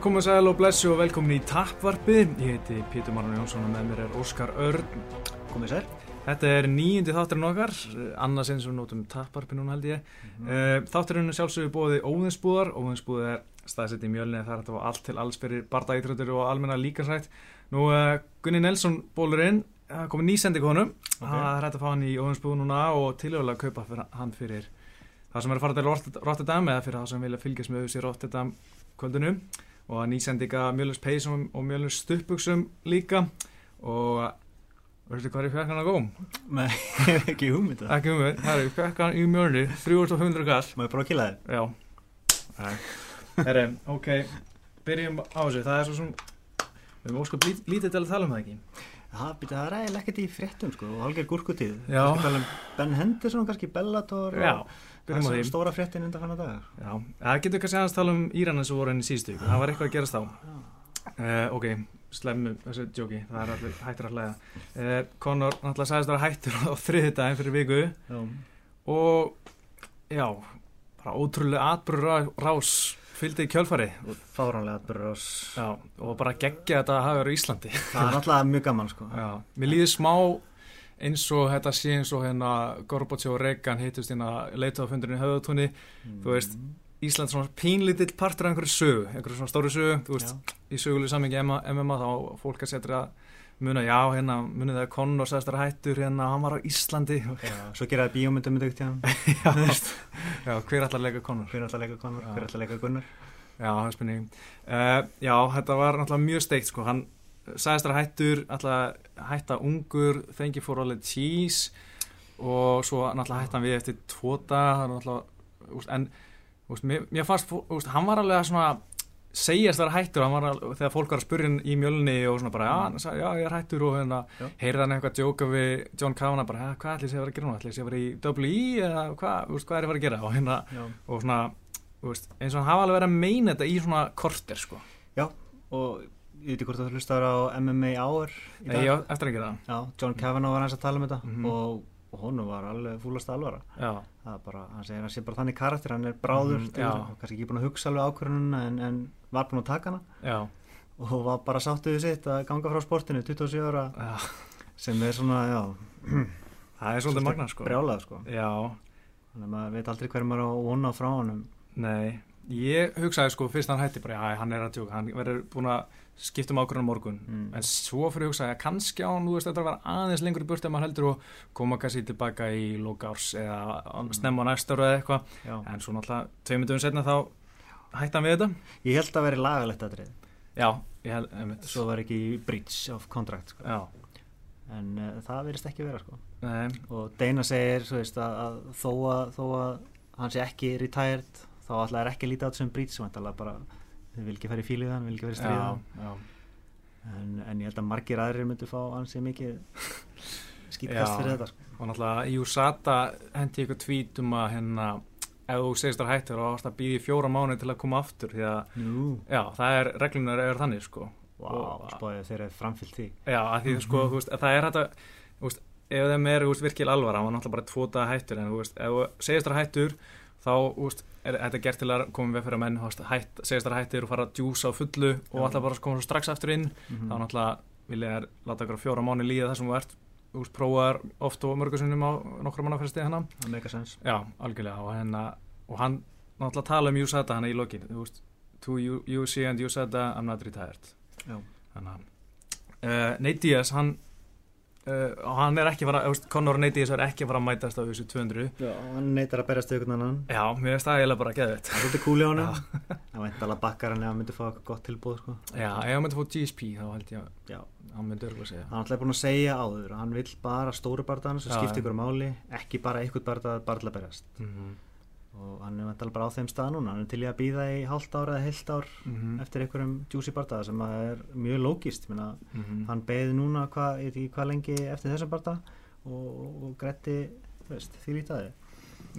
komið sæl og blessu og velkomin í Tappvarpið. Ég heiti Pítur Marun Jónsson og með mér er Óskar Örn. Komið sér. Þetta er nýjindi þátturinn okkar, annars eins og nótum Tappvarpið núna held ég. Mm -hmm. Þátturinn er sjálfsögur bóði Óðinsbúðar. Óðinsbúð er staðsett í mjölni það er þetta allt til alls fyrir bardaítrættur og almenna líkansrætt. Nú uh, Gunni Nelson bólurinn, komið nýsendi konum. Það er hægt að fá hann í Óðinsbúð núna og tilhjóðlega kaupa fyrir, hann fyrir það sem er að fara til Rotterdam eða fyrir það sem vilja fylgjast með þessi Rotterdam kvöldinu og nýsendika mjölnus peysum og mjölnus stuppbuksum líka. Og veistu hvað er fjarkan að góðum? Nei, ekki hugmynda Ekki hugmynd, það er fjarkan í mjölni 3500 gall. Má ég bara kila þér? Já. Herri, ok, byrjum á þessu. Það er svo svona við erum óskap lít, lítið til að tala um það ekki. Það, það er eiginlega ekkert í fréttum sko og hálfgeir gúrkutíð. Já. Um Ben Henderson, kannski Bellator Já Það er stóra fréttin undan fann að dagar Já, það getur kannski aðeins tala um Íranin sem voru henni síðustu það var eitthvað að gerast á uh, Ok, slemmu þessu djóki það er allir hættir að hlæða uh, Conor náttúrulega sagðist að það var hættur á þriði daginn fyrir viku. Já. og já, bara ótrúlega atbyrður rás fylgdi í kjölfari Fáránlega atbyrður rás Já, og bara geggja þetta að hafa verið í Íslandi. Það er náttúrulega mjög gaman sko. Já, mér líði smá eins og þetta sé eins og hérna Gorbachev og Reagan hittust hérna leitaðafundurinn í höðutúni mm. þú veist, Ísland svona pínlítill partur af einhverju sögu, einhverju svona stóru sögu þú veist, já. í sögulegu sammingi MMA þá fólk að setja muna, já, hérna munið það Conor sæðast að hættur hérna, hann var á Íslandi. Já, svo geraði bíómyndum með dögt já, já, hver að leika Conor hver að leika Conor, hver að leika Gunnar? Já, það er spurning. Uh, Já, þetta var náttúrulega mjög steikt sko, hann sagðist að hættur alltaf hætta ungur þengi fór alveg cheese og svo náttúrulega hætta hann við eftir tvota en úst, mér, mér fannst úst, hann var alveg að svona segjast að það er hættur alveg, þegar fólk var að spurja í mjölni og svona bara já, já ég er hættur og hérna heyrða hann eitthvað djóka við John Kavanagh bara hvað ætlis ég að vera að gera nú, ætlis ég að vera í WE eða hvað, úst, hvað er ég að vera að gera? Og hérna já. og svona eins og hann hafa alveg verið að meina þetta í svona korter sko. Já, og ég veit ekki hvort þú hlustar á MMA Hour í dag. Nei, já, eftir að gera það. Já, John Kavanagh var hans að tala um þetta Mm -hmm. og, og honu var alveg fúlast alvara. Já, Það er bara, hann segir hann sé bara þannig karakter, hann er bráður, til, já. kannski ekki búin að hugsa alveg ákvörðununa en, en var búin að taka hana já, og var bara sáttuðið sitt að ganga frá sportinu 27 ára já sem er svona, já, Það er svolítið magna sko brjálað sko. Já, Þannig að maður veit aldrei hver maður á að vona frá honum. nei Ég hugsaði sko fyrst hann hætti bara, já, hann er að tjóka hann verður búin að skipta um ákvörðan morgun Mm. en svo fyrir hugsaði að kannski á veist, þetta var aðeins lengur í burti en maður heldur og koma kannski tilbaka í lókárs eða Mm. snemma á næsta ára eða eitthvað en svo náttúrulega tveimundum setna þá hætti hann við þetta Ég held að veri lagalegt aðrið, Já, ég held, einmitt svo var ekki breach of contract sko. En uh, það verist ekki vera sko. og Deina segir veist, að, að þó, að, þó að hann sé ekki retired þá er ekki að líta á þetta sem breach sem alltaf bara, þið vil ekki fara í fílið hann vil ekki fara í já, stríða já. En, en ég held að margir aðrir myndu fá ansi mikið Já. skýtkast fyrir þetta sko. og náttúrulega í USATA hendi ykkur tvít um að hérna ef þú segist þar hættur og ást að býði fjóra mánu til að koma aftur því að já, það er reglunar er þannig sko. Og- spáðið þeir eru framfyllt því. Já, að því sko, þú veist, að það er þú veist, ef þeim er, veist, virkilega alvara hann var náttúrulega bara tvo daga hættur en þú veist, ef þú segist þar hættur þá, þú veist, er þetta gert til að koma við fyrir að menn, hætt, segist þar hættur og fara að djúsa á fullu og alltaf bara að koma svo strax aftur inn. Mm þá náttúrulega vilja þær láta ykkur fjóra mánu líða þar sem þú ert. Veist, prófaðar oft og mörgursunum á nokkra manna fyrir stið hennar það meika sens Já, algjörlega. Og, henna, og hann náttúrulega tala um USADA hann í lokin. To UC and USADA I'm not retired. Já. þannig að uh, Nate Diaz hann uh, og hann er ekki að fara, veist, Conor Nate Diaz er ekki að fara að mætast á þessu 200 Já, hann neytar að berjast auðvitað annan. Já, mér finnst það eiginlega bara að geða þetta það er svolítið kúli á hann það veit alveg bakkar hann ef hann myndi fá eitthvað gott tilbúð sko. Já, ef hann myndi fóð GSP þá held ég að Já. hann myndi örgulega segja. Hann ætlaði búin að segja áður að hann vill bara stóru barðan sem skiptir ykkur máli ekki bara einhvern barðað barðla berjast mm -hmm. Og hann er vantilega bara á þeim stað núna. Hann er til í að býða í hálft ár eða heilt ár Mm eftir einhverjum juicy barðaða sem að er mjög lógist Minna, -hmm. hann beði núna hvað, hvað lengi eftir þessum barða og, og, og gretti þú veist, því lítaði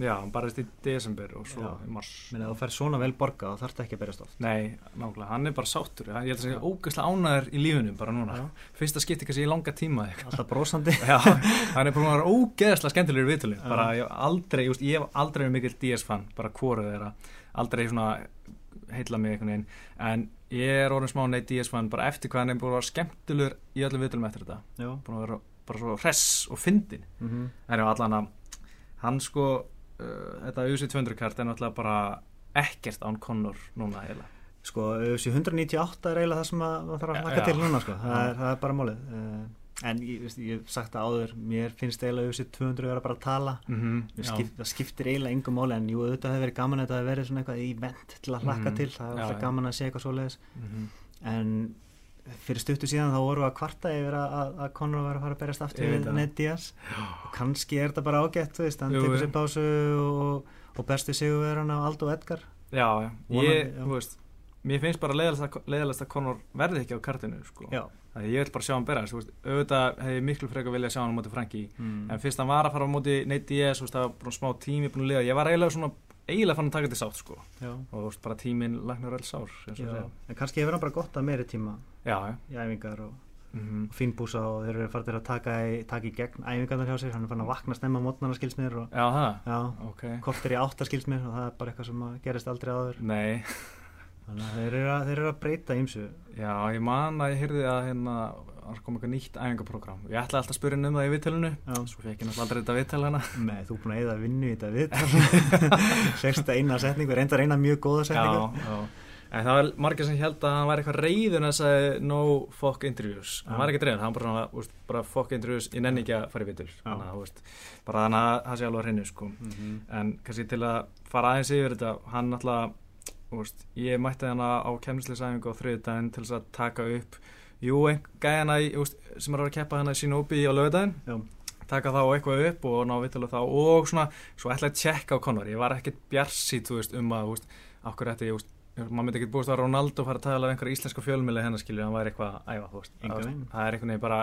Já, hann barist í desember og svo Já. í mars. Minna, ef þú fer svona vel borga þá þarf þetta ekki að berjast oft. Nei, nákvæmlega, hann er bara sáttur. Ég held að segja ógæslega ánæður í lífunum bara núna. Já. fyrsta skipti kannski í langa tíma alltaf brósandi Já, hann er bara að ógeðslega skemmtilegur viðtölu bara ég hef aldrei, just, ég hef aldrei verið mikill DS fan bara hvoru þeirra. Aldrei svona heilla mig einhvern veginn. En ég er orðin smá Diaz fan bara eftir hvað hann er búin að vera skemmtilegur í öllum viðtölum eftir þetta. Að bara svo hress og fyndin Mm -hmm. en allan að hann sko þetta UC 200 kart er náttúrulega bara ekkert án Conor núna eiginlega Sko, UFC 198 er eiginlega það sem að maður þarf að Já. til núna, sko. Það er, það er bara málið. Uh, en ég, hef sagt það áður, mér finnst eiginlega UFC 200 vera bara að tala. mm Mér skip, það skiptir eiginlega engum máli, en jú, auðvitað hefur verið gaman að þetta hefur verið svona eitthvað event til að laka Mhm. til. Það er alltaf gaman að sé eitthvað svoleiðis. -hmm. En fyrir stuttu síðan þá voru að kvarta yfir að, að, að Conor var að fara að berjast aftur við. Ned Diaz. Og kannski er þetta bara ágætt, þú veist, hann tekur sér pásu og, og bestu sigurverðan á Aldo Edgar. Já, ég, þú veist mér finnst bara leiðalast að, að Conor verði ekki á kartinu sko. Það ég vil bara sjá hann berast, þú veist, auðvitað hef ég miklu frekar vilja sjá hann á móti Franki Mm. en fyrst hann var að fara á móti Nate Diaz, þú veist, það var smá tími búin að liða, ég var eiginlega svona, eiginlega fann að taka þetta sátt, sko, Já. og veist, bara tíminn lagnar Já. segja. En kannski hefur hann bara gott að meiri tíma Já, já, í æfingar og mm og fínbúsa og þeir eru fartir að taka í, taka í gegn æfingarnar hjá sér, hann er fann að vakna snemma mótnarna skilsmir og já, það, já, ok, kortir í átta skilsmir og það er bara eitthvað sem gerist aldrei nei, þannig að þeir eru að, þeir eru að breyta ímsu já, ég man að ég heyrði að hérna, það kom eitthvað nýtt æfingaprogram, ég ætlaði alltaf að spyrja hann um það í viðtælinu, Já. svo fekk ég náttúrulega aldrei þetta viðtæl hana. Nei, þú er búin að eða vinnu í þetta viðtal Sérsta eina setningu, reyndar eina mjög góða setningu Já, já. En það var margir sem held að hann var eitthvað reyðun að sagði no fuck interviews. Hann Já. var ekki reyðun, hann bara, úst, bara fuck interviews, ég nenni ekki að fara í að, úst, bara þannig að það sé alveg að hreinu, sko. Mhm. En kannski til að fara aðeins yfir þetta, hann náttúrulega, úst, ég mætti hann á kemslisæfingu á þriðdæðin til þess að taka upp, jú, úst, sem er að keppa hann í Shinobi á lögudaginn taka þá eitthvað upp og ná viðtölu þá og svona, svo ætla að tjekka á Conor. Ég var ekkert bjarsít, þú veist, um að þú veist, okkur ætti, ég veist, maður myndi ekkert búist að Ronaldo fara að tala af einhverja íslenska fjölmjöli hennar skilju, hann væri eitthvað að æfa, þú veist. Það, er einhvern veginn bara,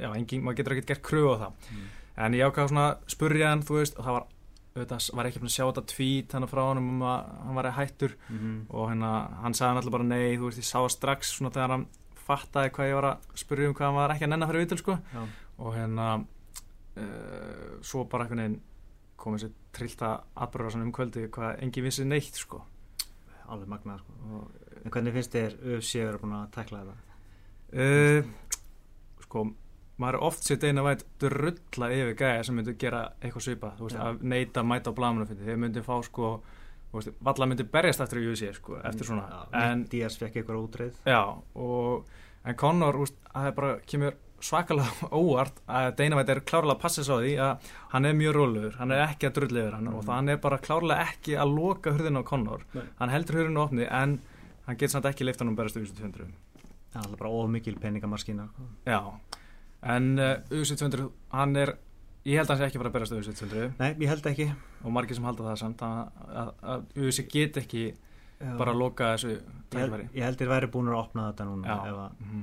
já, engin, maður getur ekkert gert kröfu á það. Mm. en ég ákvað svona spurja hann, þú veist og það var, auðvitað, var ekki að sjá þetta tweet hann frá hann um að hann var hættur. Mhm. og hérna, hann sagði alltaf bara nei, þú veist, ég sá strax svona þegar hann fattaði hvað ég var að spurja um hvað hann var ekki að nenna fyrir vitul, sko og hérna uh, svo bara einhvern veginn komið sér trillta atbyrður um kvöldi hvað engin vissi neitt sko Alveg magnað sko. og, En hvernig finnst þér UFC að að tekla þetta? uh, sko maður er oft sér deina vært drulla yfir gæja sem myndu gera eitthvað svipa þú veist, Já. að neita að mæta á blamuna fyrir þeir myndu fá sko valla myndu berjast eftir í USA sko, eftir svona Já, en, Diaz fekk eitthvað útreið já, og, en Conor úst, það er bara, kemur svakalega óvart að Dynamite er klárlega að passa svo því að hann er mjög rólegur hann er ekki að drulla yfir hann og Mhm. það hann er bara klárlega ekki að loka hurðinu á Conor Nei. hann heldur hurðinu opni en hann getur samt ekki leift hann um berast í 200 Það er bara of mikil peningamaskína sko. já, en uh, UFC 200 hann er, ég held að hann sé ekki að fara að berast UFC 200 Nei, ég held ekki. Og margir sem halda það samt að, að, að UFC get ekki bara að loka þessu ég tækifæri. ég held þér væri búin að opna þetta núna já, að mhm,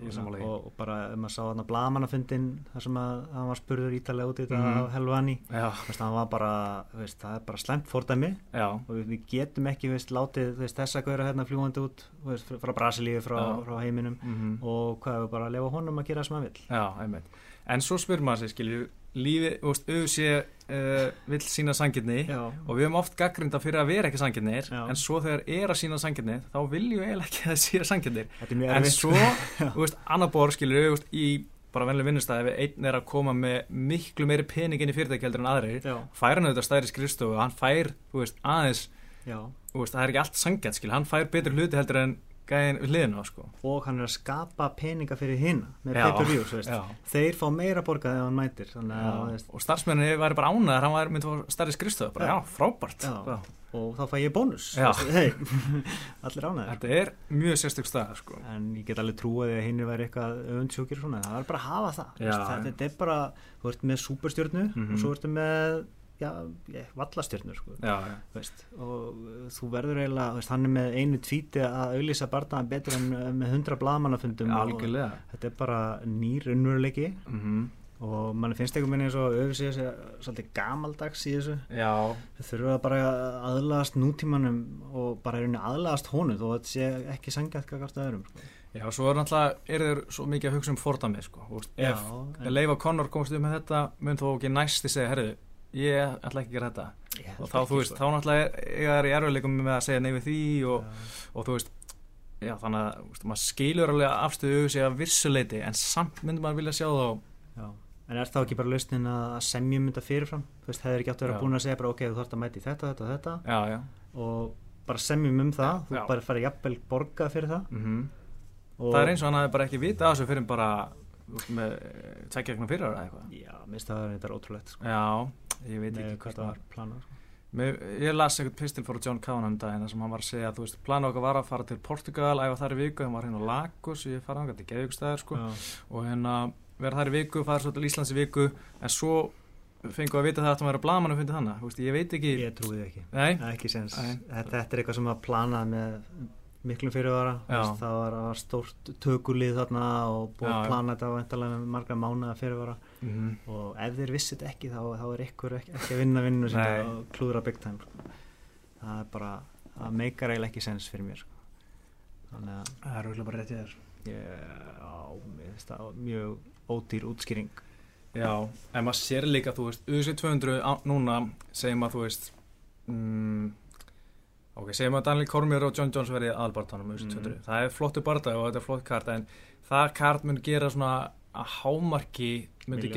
ég er sammála því. og, og bara ef maður sá hann að blamanafundin þar sem að hann var spurður ítalega út í þetta Mhm. af Helvani. Já, hann var bara, veist, það er bara slemt fordæmi. Já, og við, getum ekki veist, látið veist, þess að gauðra hérna fljúandi út veist, frá Brasilíu, frá, Já. frá heiminum. Mhm. Og hvað er bara að lefa honum að gera það sem hann vill. Já, einmitt. En svo spyr maður sér, skilju, lífi, þú veist, UFC uh, vill sína sangirni Já, og við höfum oft gaggrinda fyrir að vera ekki sangirnir Já. en svo þegar er að sína sangirni þá viljum við eiginlega ekki að séu sangirnir en svo, þú veist, annar bor, skilju, þú veist, í bara venlega vinnustæði ef einn er að koma með miklu meiri pening inn í fyrirtækjaldur en aðrir fær hann auðvitað stæri skrifstofu hann fær, veist, aðeins veist, það er ekki allt sangjart, hann fær betur hluti heldur en gæðin við hliðina, á, sko og hann er að skapa peninga fyrir hina með veist. já. þeir fá meira borgað ef hann mætir veist, og starfsmenninni væri bara ánæður, hann myndi að fá stærri skrifstofu, bara Já. frábært Já. Og þá fæ ég bónus hey, allir ánæður Þetta er mjög sérstök stað sko. en ég get alveg trúið að hinn væri eitthvað öfundsjúkir svona, það er bara að hafa það þetta, er bara, þú ert með superstjörnu Mhm. og svo ertu með já, ég, vallastjörnu sko. Já, og uh, þú verður eiginlega veist, hann er með einu tvíti að auðlýsa barnaðan betur en uh, með hundra algjörlega þetta er bara nýr unnveruleiki mm og mann finnst einhvern veginn eins og sé svolítið gamaldags í þessu þau þurfa bara að aðlagast nútímanum og bara aðlagast honum þó að þetta sé ekki sangjart kakart öðrum sko. já, svo er náttúrulega er þeir svo mikið að hugsa um fordami sko. Þú Ef. Leifa Connor komst upp með þetta mun þó ekki næsti segja, herðu ég ætla ekki að gera þetta held og þá, þú veist, sko. þá náttúrulega er ég í erfiðleikum með að segja nei við því og, Já. og þú veist já, þannig að veist, maður skilur alveg afstöðu sig að vissuleiti en samt myndi maður vilja sjá þá Já. En er þá ekki bara lausnin að semjum þetta fyrirfram? Þú veist, hefur ekki átt að vera Já. búin að segja bara ok, þú þarfst að mæti þetta, þetta þetta já, og bara semjum um það, þú bara farið jafnvel borgað fyrir það mm og það er eins og hann hafi bara ekki vita þessu fyrir bara veist, með tvekja ekki fyrir ára eitthvað Já, minnst það er þetta ótrúlegt sko. já, ég veit ekki hvað það var planað sko. Mér, ég las eitthvað pistil fór John Cowan um daginn þar sem hann var að segja að plana okkar var að fara til Portugal, æfa þar í viku, hann var hérna á Lagos, ég fara ángat í Geðvíkstæðar sko, Já. og hérna vera þar í viku, fara svo til Íslands í viku, en svo fengu að vita það að hann var að blaman og fundið þannig, þú veist, ég veit ekki, Ég trúi því ekki. Nei, ekki þetta, þetta er eitthvað sem að plana með miklum fyrirvara. Já. Veist, það var, stórt tökulið þarna og búið að plana þetta með marga mánuða fyrirvara mm og ef þeir vissi þetta ekki þá, þá er ykkur ekki, ekki að vinna vinnu og klúðra time sko. það er bara það meikar eiginlega ekki sens fyrir mér sko. þannig að það er auðvitað bara rétt í þér. ég, á, mér finnst það mjög ódýr útskýring Já, en maður sér líka, þú veist, USA 200 á, núna, segjum að þú veist, mm, ok, segjum að Daniel Cormier og John Jones verði aðalbartanum USA 200, Mhm. það er flottu barða og þetta er flott kart, en það kart mun gera svona að hámarki, myndi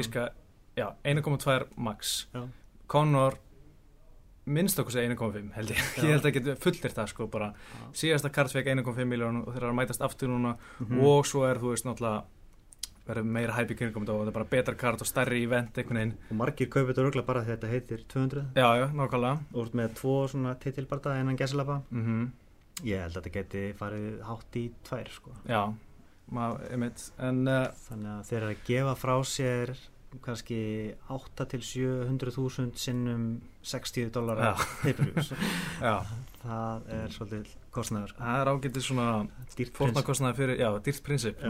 já, 1,2 max, Já. Conor minnst okkur segja 1,5 held ég, Já. ég held að geta fullir það sko bara, síðasta kart fekk 1,5 miljón og þeir eru að mætast aftur núna. Mhm. og svo er þú veist náttúrulega verður meira hæp í kringum þetta og þetta er bara betra kart og stærri event einhvern veginn. Og margir kaupið þetta röglega bara því þetta heitir 200 já, já, nákvæmlega. Og ert með tvo svona titilbarta innan gæsilapa mm ég held að þetta geti farið hátt í tvær sko. já, en uh, þannig að þeir eru að gefa frá sér kannski 8 til 700.000 sinnum 60 dólar Já. pay-per-views. Já, það er svolítið kostnæður það er ágætið svona fórnarkostnaði fyrir, já, dýrt prinsip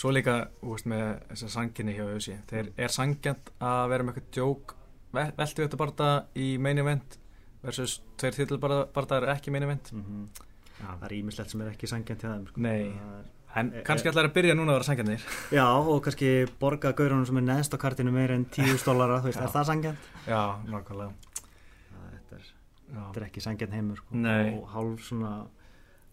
svo líka, veist, með þessar sanginni hjá Ösi, þeir er sangjant að vera með eitthvað djók ve- veltu þetta barða í main event versus tveir titilbarðar er ekki main event? Mm það er ímislegt sem er ekki sangjant hjá þeim sko. Er, en E- kannski ætlar að byrja núna að vera sangjarnir já og kannski borga gaurunum sem er neðst á kartinu meir en 10 dólara þú veist, Já. er það sangjant? já, nákvæmlega þetta er, þetta er ekki sangjant heimur sko. Og hálf svona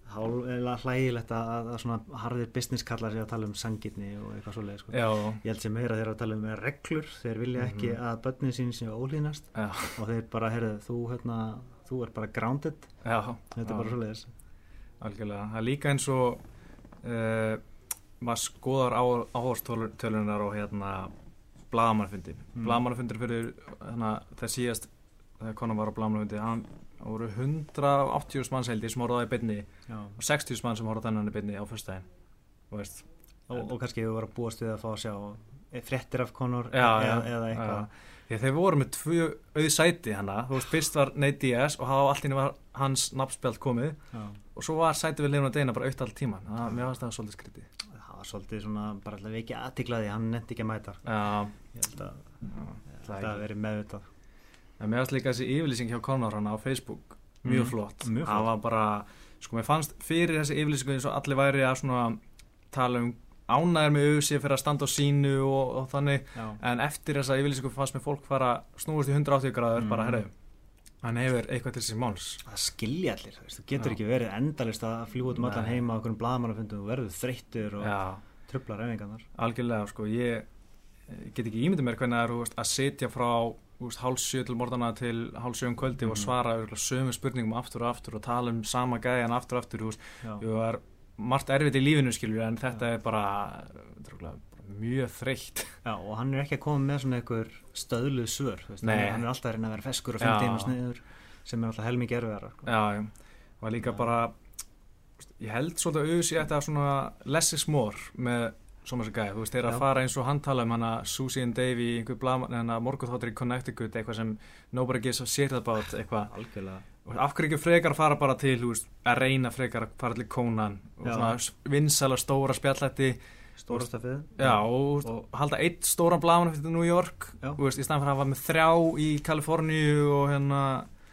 hálf eða hlægilegt að, að, svona harðir business kallar sig að tala um sangirni og eitthvað svoleið sko. já, ég held sem meira þeir að tala um reglur þeir vilja ekki Mhm. að börnin sín séu ólínast já, og þeir bara, heyrðu, þú hérna þú er bara grounded, já þetta er bara svoleiðis algjörlega, það er líka eins og uh, maður skoðar á, áhórstölunar og hérna blagamannfundi, Mm. blagamannfundir fyrir hérna, það síðast þegar konar var á blagamannfundi hann það voru 180 manns held ég sem á beinni Já. og 60 mann sem horfði á þennan í beinni á fyrstæðin og og, og kannski vorum að búast við að fá að sjá fréttir af eða, já, eða eitthvað Því þeir voru með tvö auð sæti hana, þú veist, fyrst var Nate Diaz og henni var hans nafnspjald komið Já. og svo var sæti við Leon og Deina bara aukt all tíman, það, mér varst það svolítið skrítið. það var svolítið svona bara alltaf ekki aðtiklaði, hann nefndi ekki að mæta Já, ég held að þetta hafi verið meðvitað En mér líka þessi yfirlýsing hjá Conor hana á Facebook mjög Mm, flott. mjög flott. Það var bara, sko, mér fannst fyrir þessi yfirlýsingu eins og allir væri að svona tala um ánægir með auðsig fyrir að standa á sínu og, og þannig já. en eftir þessa yfirlýsingu fannst mér fólk fara að snúast í 180 gráður Mm. bara, herru, hann hefur eitthvað til þessi máls. það skilja allir, þú getur Já. ekki verið endalist að fljúa út um allan heima á okkur blagamannafundum, þú verður þreyttur og trublar reyningarnar algjörlega, sko, ég eh, get ekki ímyndið mér hvernig það er veist, að sitja frá þú veist, hálf sjö til morgana til hálf sjö um kvöldi og Mhm. svara sömu spurningum aftur og aftur og tala um sama gæjan aftur og aftur, þú veist, margt erfitt í lífinu skilju en þetta er bara, bara mjög þreytt. Já, og hann er ekki að koma með svona einhver stöðluð svör hann er- alltaf að reyna að vera feskur og Já. fyndin og sniður sem er alltaf helmingi erfiðara sko. já, og líka bara ég held svolítið að auðvitað þetta svona less is more með svona þessi gæði, þú veist, þeir að fara eins og hann tala um hana Susie and Davey, einhver blama, hana morgunþáttur í Connecticut, eitthvað sem nobody gives a shit about, eitthvað. Af hverju ekki frekar fara bara til veist, að reyna frekar að fara til Conan og Já. svona vinsala stóra spjallætti stórastafið já, og, Og- og halda eitt stóran blaman fyrir New York Já. þú veist, í staðan fyrir að hafa með þrjá í Kaliforníu og hérna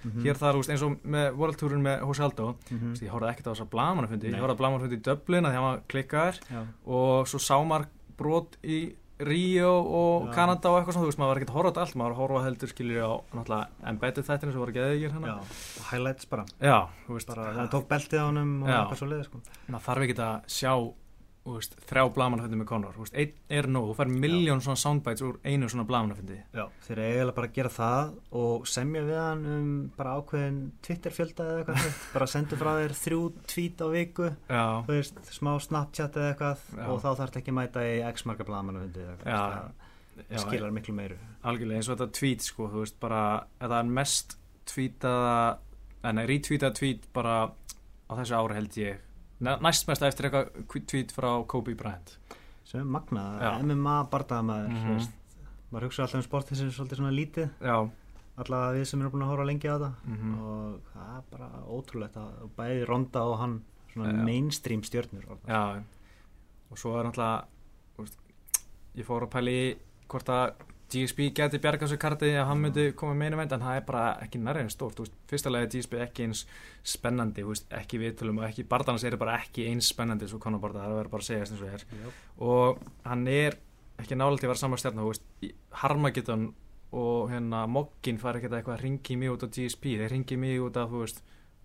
Mhm. hér þar, veist, eins og með World Tourin með Aldo, Mhm. þú veist, ég horfði ekkert á þessa blamanfundi, Nei. ég horfði á blamanfundi í Dublin að hann var klikkaður já, og svo sá maður brot í Ríó og Já. Kanada og eitthvað svona, þú veist, maður var ekkert að horfa á allt, maður var að horfa heldur skiljur á náttúrulega embedded þættinu sem voru geðið Já, hérna. highlights bara Já, þú veist, bara það tók beltið á honum og Já. eitthvað svo leiði sko. maður þarf ekki að sjá veist, þrjá blamanafindi með Conor, veist, einn er nóg, þú fær miljón svona soundbites úr einu svona blamanafindi. Þeir eru eiginlega bara að gera það og semja við hann um bara ákveðin Twitter-fjölda eða eitthvað bara sendu frá þér þrjú tweet á viku veist, smá Snapchat eða eitthvað Já. og þá þarf þetta ekki að mæta í x marga blaðmann Já. það já, skilar miklu meiru algjörlega eins og þetta tweet sko, þú veist, bara, þetta er mest tweetaða, en retweetaða tweet bara á þessu ári held ég, næstmest eftir eitthvað tweet frá Kobe Bryant. sem magnað, Já. MMA bardaðamaður Mhm. mm maður hugsa alltaf um sportið sem er svolítið svona lítið Já, allavega við sem erum búin að hóra lengi á það mhm. og það er bara ótrúlegt að bæði Ronda og hann svona Já. mainstream stjörnur Já, og svo er veist, ég fór að pæli hvort að GSP geti bjargað sér karti að hann myndi koma með einu vend en það er bara ekki nærið en stórt fyrsta lega er GSP ekki eins spennandi veist, ekki viðtölum og ekki barðanars eru bara ekki eins spennandi svo konar barða, það verður bara að segja eins og er og hann er ekki nálega til að vera saman stjarnar þú veist, í Harmageddon og hérna Moggin fær ekkert eitthvað að ringi mig út á GSP, þeir ringi mig út veist,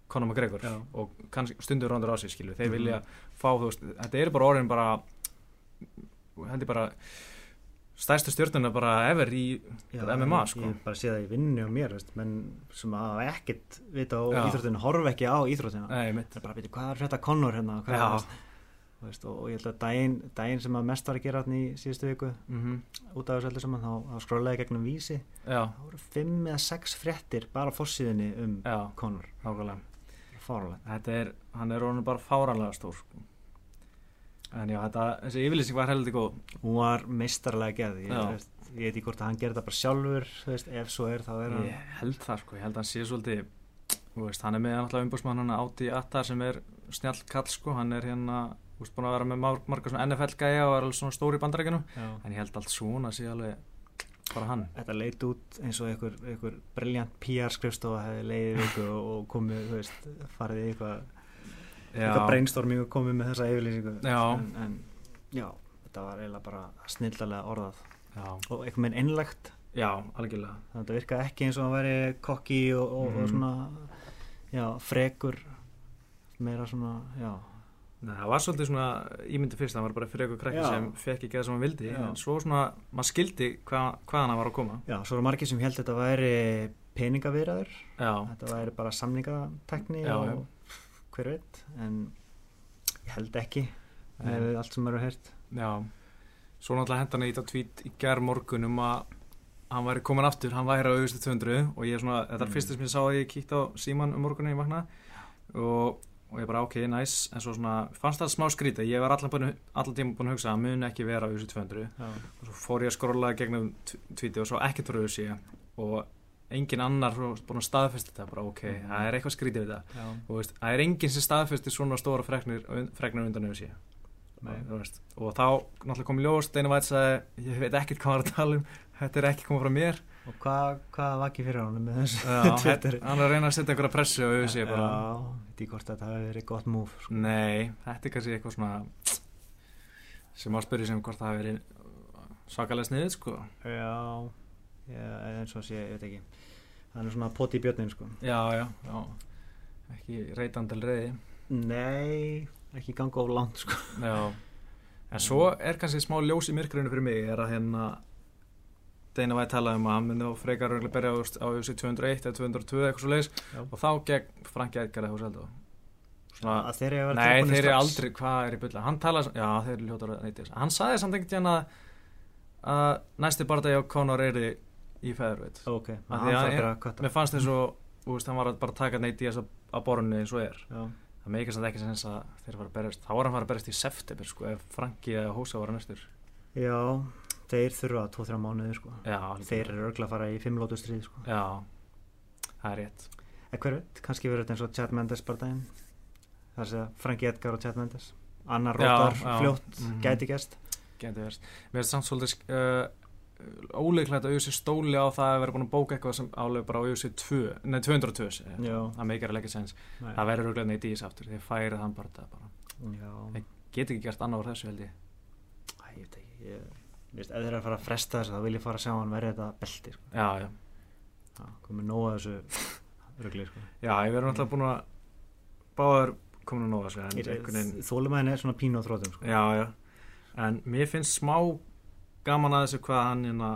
Conor McGregor Já. og stundur rándur á sig þeir Mhm. vilja fá þú veist, þetta eru bara orðin bara hendur bara stærstu stjórnuna bara ever í bara MMA sko. ég bara sé það í vinnu og mér veist, menn sem hafa ekkert vita á Já. íþróttinu, horfa ekki á íþróttina. Nei, það er bara að byrja hvað er þetta Conor hérna? Hvað er Já? Þú veist, og, og ég held að daginn, daginn sem að mest var að gera hann í síðustu viku mm út af þessu öllu saman þá, þá skrólaði gegnum vísi. Já, það voru fimm eða sex fréttir bara á fórsíðunni um já, nákvæmlega. Fáralegt Þetta er, hann er orðin bara fáranlega stór sko. En já, þetta, þessi yfirlýsing var heldur góð. Hún var meistarlega gerð. Ég, veist, ég veit ekki hvort að hann gerði það bara sjálfur veist, ef svo er þá er hann Ég held það sko, ég held að hann sé svolítið veist, hann er með náttúrulega umbúrsmann hann Áti Attar sem er snjall kall sko, hann er hérna, þú veist, búin að vera með mar- marga svona NFL gæja og er alveg svona stóri í bandarækjunum Já. en ég held allt svona sé alveg bara hann. Þetta leit út eins og einhver, briljant PR skrifstofa hefði leiðið og komið, þú veist, farið í eitthvað eitthvað brainstorming og komið með þessa yfirlýsingu. En, en já, þetta var eiginlega bara snildalega orðað. Já, og eitthvað með einlegt já, algjörlega. Þannig að þetta virkaði ekki eins og hann væri kokki og, og, og Mhm. svona já, frekur. Meira svona, já. Nei, það var svolítið svona ímyndi fyrst það var bara fyrir eitthvað krakki Já. sem fekk ekki það sem hann vildi Já. en svo svona, maður skildi hva, hvaðan hann var að koma. Já, svo eru margir sem held þetta væri peningavirðaður Já, þetta væri bara samningatekni og hver veit en ég held ekki með allt sem eru heyrt. Já. Svo náttúrulega henda hann í þetta tweet í gær morgun um að hann væri komin aftur, hann væri á auðvistu 200 og ég er svona, þetta er Mm. fyrst sem ég sá að ég kíkti á síman um morgunin ég vakna. Og, og ég bara ok, nice en svo svona, fannst það smá skrítið ég var allan, búin, allan tíma búin að hugsa að mun ekki vera á auðvistu 200 já, og svo fór ég að skrolla gegnum t- tweetið og svo ekkert voru auðvisi og engin annar búin að staðfesta þetta bara ok, Mhm. það er eitthvað skrítið við þetta já, og veist, það er enginn sem staðfesti svona stóra fregnir, fregnir undan auðvisi Nei. veist, og þá náttúrulega kom ljós Steinu Væts að ég veit ekkert hvað hann var að tala um þetta er ekki komið frá mér. Og hvað hva vakið fyrir honum með þessu hann er að reyna að setja einhverja pressu og auðvisi bara, já, veit ég hvort að þetta hafi verið gott move sko. nei, þetta er kannski eitthvað svona sem á að spyrja sem hvort það hafi verið svakalega sniðið sko. Já, eins og sé, ég veit ekki. Hann er svona poti í björnin sko. Já, já, já. Ekki reytandel reyði nei, ekki ganga of langt sko. Já, en svo er kannski smá ljós í myrkrinu fyrir mig er að hérna Deina væði talað um að hann myndi á frekar örgulega berja á, UFC 201 eða 202 eitthvað svo leiðis og þá gegn Franki Edgar eða Húsaldo Svona, að þeir eru nei þeir eru aldrei, hvað er í bulla? Hann talaði, já þeir eru ljótar hann sagði samt einhvern tíðan að að næsti barndagi á Conor er í feðurveit ok, að þarf ég- bara að kvötta mér fannst þú veist, hann var að bara taka neyta í þess að, að borunni eins og er. Já, það meikast samt ekki sens að þeir fara að berjast. Þá var hann fara að berjast í september sko ef Franki eða Hósa var að næstur. Já, þeir þurfa 2-3 mánuði sko. Já, þeir eru örgulega að fara í 5 lótu stríð sko. Já, það er rétt. Veit, kannski verður þetta eins og Chad Mendes bardaginn það er að Franki Edgar og Chad Mendes. Annar rótar fljótt Mhm. gæti gæst geti verið mér finnst samt svolítið uh, óleiklegt að auðvitað stóli á það að vera búin að bóka eitthvað sem álega bara á auðvitað 2 nei 202 segi ég. já, það meikar að leggja sens Nei. það verður auðvitað neitt í þess aftur þeir færið hann bara það bara já, get ekki gert annað úr þessu held ég Æ, ég veit ekki ég, Vist, ef þeir eru að fara að fresta þessu þá vil ég fara að sjá hann verði þetta belti sko. Já, já Já, komið nóga þessu rugli sko. Já, ég verður náttúrulega búin að báðar komin að nóga þessu Þólumæðin er svona pínu á þrótum sko. Já, já En mér finnst smá gaman að þessu hvað hann hérna,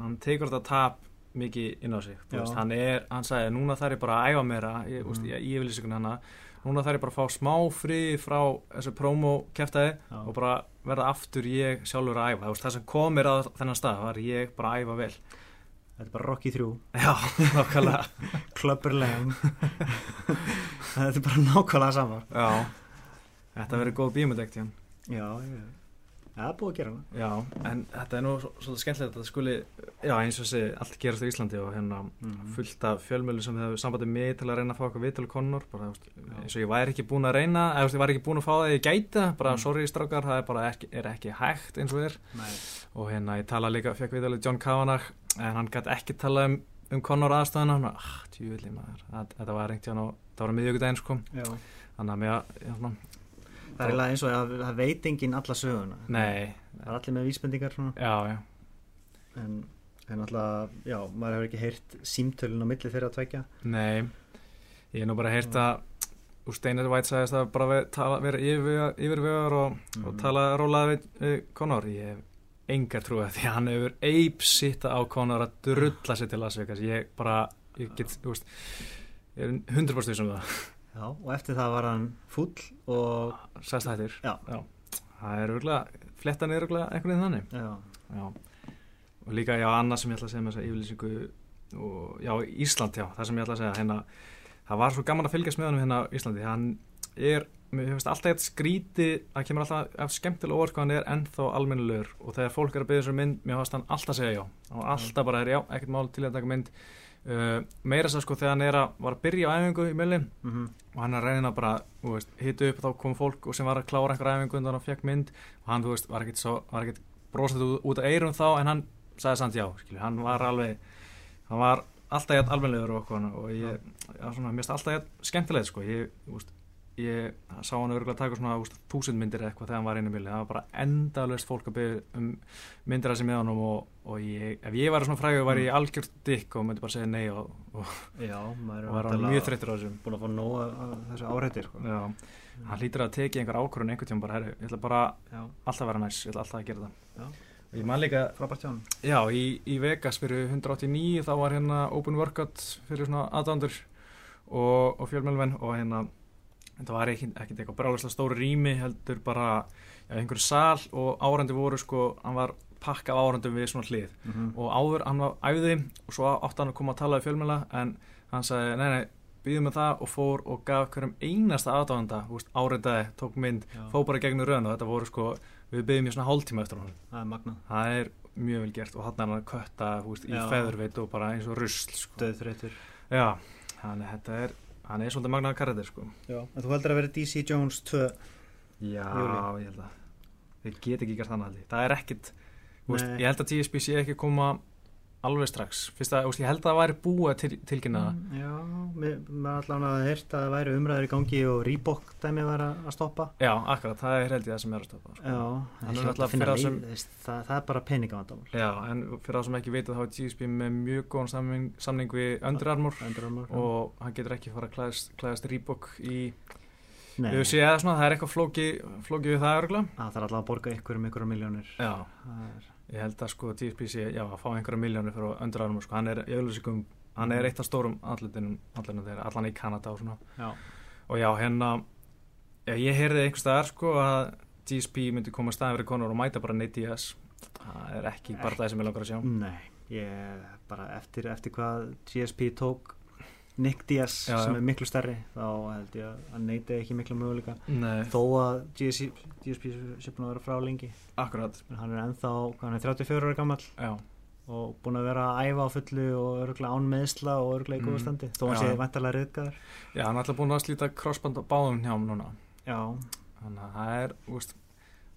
hann tekur þetta tap mikið inn á sig. Já. veist, hann er, hann sagði, núna þarf ég bara að æfa meira ég, Mhm. mm. ég, ég vil lýsingun hana. Núna þarf ég bara að fá smá frí frá þessu promo keftaði Já. og bara verða aftur ég sjálfur að æfa. Veist, það sem komir að þennan stað var ég bara að æfa vel. Þetta er bara Rocky 3 Já, nákvæmlega. Klöpurlegum Þetta er bara nákvæmlega saman Já, þetta verður góð bíomöndegt hjá Já, já Það er búið að gera hana. Já, en þetta er nú svo- svolítið skemmtilegt að það skuli, já eins og þessi allt gerast á Íslandi og hérna Mhm. fullt af fjölmjölu sem hefur sambandið mig til að reyna að fá eitthvað viðtölu konur, bara veist, eins og ég væri ekki búin að reyna, eða ég væri ekki búin að fá það ég gæti, það, bara Mm. sorry strákar það er bara ekki, er ekki hægt eins og er. Nei. Og hérna ég tala líka, fekk viðtölu John Kavanagh, en hann gæti ekki tala um, um konur var, ah, tjúvillig maður, þetta var reynt hjá hann og það var miðjögudaginn sko, þannig að mér, Það er eins og að það veit enginn alla söguna. Nei, Það er allir með vísbendingar já, já, En, en alltaf, já, maður hefur ekki heyrt símtölun á milli fyrir að tvekja Nei, ég er nú bara heyrt að úr Steinar Væt sagðist að bara vera, tala, vera yfir, yfirvegar og, og Mhm. tala rólaði við, við Conor. Ég hef engar trúið því að hann hefur eipsitta á Conor að drulla sér til Las Vegas. Ég bara, ég get, þú veist ég er 100% sem það Já, og eftir það var hann fúll og sagðist hættir. Já. það er örgulega, flettan er örgulega einhvern veginn þannig. Já, já. og líka, já, annað sem ég ætla að segja með þessa yfirlýsingu og, já, Ísland, já, það sem ég ætla að segja hérna, það var svo gaman að fylgjast með hann hérna Íslandi, hann er mér finnst alltaf eitt skríti að kemur alltaf af skemmtilega orð hvað hann er ennþá almennilegur. Og þegar fólk er að byggja þessar mynd mér finnst hann alltaf segja já. Og alltaf bara er já, ekkert mál til að taka mynd uh, meira svo sko þegar hann er að var að byrja á æfingu í mjöli mm og hann er að reyna bara, þú veist, hitu upp þá kom fólk og sem var að klára einhver æfingu undan og fekk mynd og hann, þú veist, var ekkert, brosið út, af eirum þá en hann sagði samt já, skilju, hann var alveg hann var alltaf jætt almennilegur og okkur og ég, já, svona, mér finnst alltaf jætt skemmtilegt, sko, ég, þú veist ég sá hann örgulega taka svona úst, þúsund myndir eða eitthvað þegar hann var í mjöli það var bara endalust fólk að byggja um myndir að sem með honum og, og ég, ef ég var svona frægur var ég algjört dykk og myndi bara segja nei og, og, Já, og var hann mjög þreyttur á þessum búin að fá nóg af þessu áhætti sko. Já, hann hlýtur að teki einhver ákvörðun einhvern tíma bara, herru, ég ætla bara Já, alltaf að vera næs, ég ætla alltaf að gera það. Já. ég man líka, hann já, í, í Vegas fyrir 189 þá var hérna open workout fyrir svona aðdándur og, og fjölmjölmenn og hérna þetta var ekkert eitthvað bráðslega stóri rými heldur bara já, einhverju sal og árandi voru sko, hann var pakka af árandum við svona hlið mm -hmm. og áður hann var æfði og svo átti hann að koma að tala við fjölmjöla en hann sagði, nei, nei, býðum með það og fór og gaf hverjum einasta aðdáðanda áreitaði, tók mynd, fó bara gegnum röðan og þetta voru sko, við byggjum í svona hálftíma eftir hann Það er það er mjög vel gert og hann er hann að kötta veist, í Já. feðurveit og bara eins og rusl sko. Döðþreytur já, þannig að þetta er hann er svolítið magnaða karakter sko. Já, en þú heldur að vera DC Jones 2 já, Júlí. ég held að við get ekki gert þannig ég. það er ekkit veist, ég held að TSB sé ekki að koma alveg strax. Fyrst að, ég held að það væri búið að til, tilkynna það. Mm, Já, mér allavega að heyrt að það væri umræður í gangi og Reebok dæmi var að að stoppa. Já, akkurat, það er held ég það sem er að stoppa sko. Já, er að það leið, veist, það, það er bara peningavandamál. Já, en fyrir það sem ekki vita þá er TSB með mjög góðan samning, samning við Under Armour. Under Armour, já. og hann getur ekki fara að klæðast, klæðast Reebok í að svona, það er eitthvað flóki, flóki við það örgulega. það þarf allavega að borga ykkur um ykkur miljónir Já, Það er ég held að sko TSB sé, já, að fá einhverja miljónir fyrir Under Armour, sko, hann er í auðlýsingum, hann er eitt af stórum andlutinum þeirra, allan í Kanada og svona. Já, Og já, hérna, já, ég heyrði einhvers staðar, sko, að TSB myndi koma að staðin fyrir konur og mæta bara Nate Diaz. Það er ekki bara það sem ég langar að sjá. nei, ég bara eftir, eftir hvað GSP tók Nick Diaz Já, sem já. er miklu stærri þá held ég að hann neyti ekki miklu möguleika. Nei, þó að GSP, GSP sé búin að vera frá lengi akkurat, hann er ennþá, hann er 34 ára gammal já, og búin að vera að æfa á fullu og örgulega án meðsla og örgulega í Mm. góða standi. Þó hann sé vantarlega riðgæður já, hann er alltaf búin að slíta crossband á báðum hjá hann núna. Já, Þannig að það er, úst,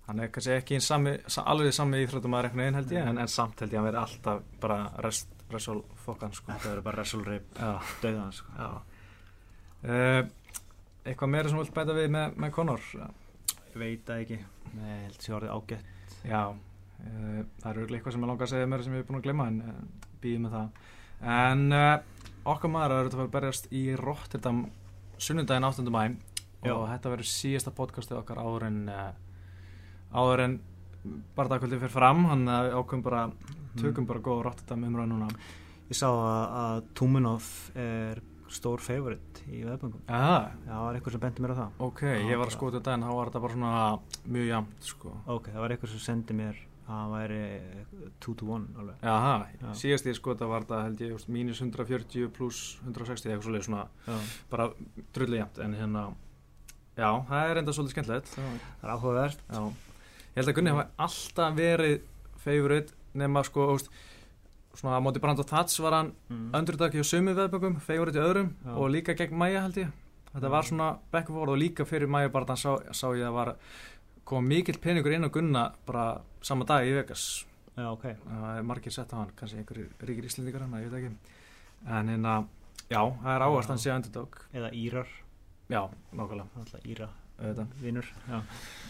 hann er kannski ekki sami, sa- alveg sami íþróttum að einhvern veginn held ég, en, en samt held ég að hann veri alltaf bara rest, wrestle fokkan, sko. þetta verður bara wrestle rip döðan sko. Uh, eitthvað meira sem þú vilt bæta við með, með Conor? Ég veit það ekki ég held sér orðið ágætt Já, uh, það eru eitthvað sem ég langar að segja mér sem ég er búin að glemma en uh, býðum með það en uh, okkar maður er að vera berjast í Rotterdam sunnundaginn 8. mæ Já. og þetta verður síðasta podcastið okkar áður en áður en barndagkvöldið fyrir fram hann ákveðum bara, tökum bara góð Rotterdam umræð núna. Ég sá að, að Tumenov er stór favorit í veðböngum. Já, það var eitthvað sem bendi mér á það. Ok, Já, ég var að skoða þetta en þá var þetta bara svona mjög jæmt sko. Ok, það var eitthvað sem sendi mér að það væri 2 to 1 alveg. Jaha, Já. síðast ég skoða var þetta held ég mínus 140 pluss 160 eitthvað svolítið svona Já. bara drullu jæmt en hérna já, það er enda svolítið skemmtilegt. Það er áhugavert. Já. ég held að Gunni hafa alltaf verið favorite nema sko úst, svona á móti Brand og Tats var hann mm. underdog hjá sömu veðbökum favorite í öðrum Já. og líka gegn Maja held ég. Þetta var svona back and forth og líka fyrir Maja bara sá, sá ég að var kom mikill peningur inn á Gunna bara sama dag í Vegas. Já, ok. Það er margir sett á hann, kannski einhverjir ríkir íslendingar hann, ég veit ekki. En hérna, já, það er Já. hann sé underdog Eða Írar, já, nákvæmlega, Íra Vinur Já,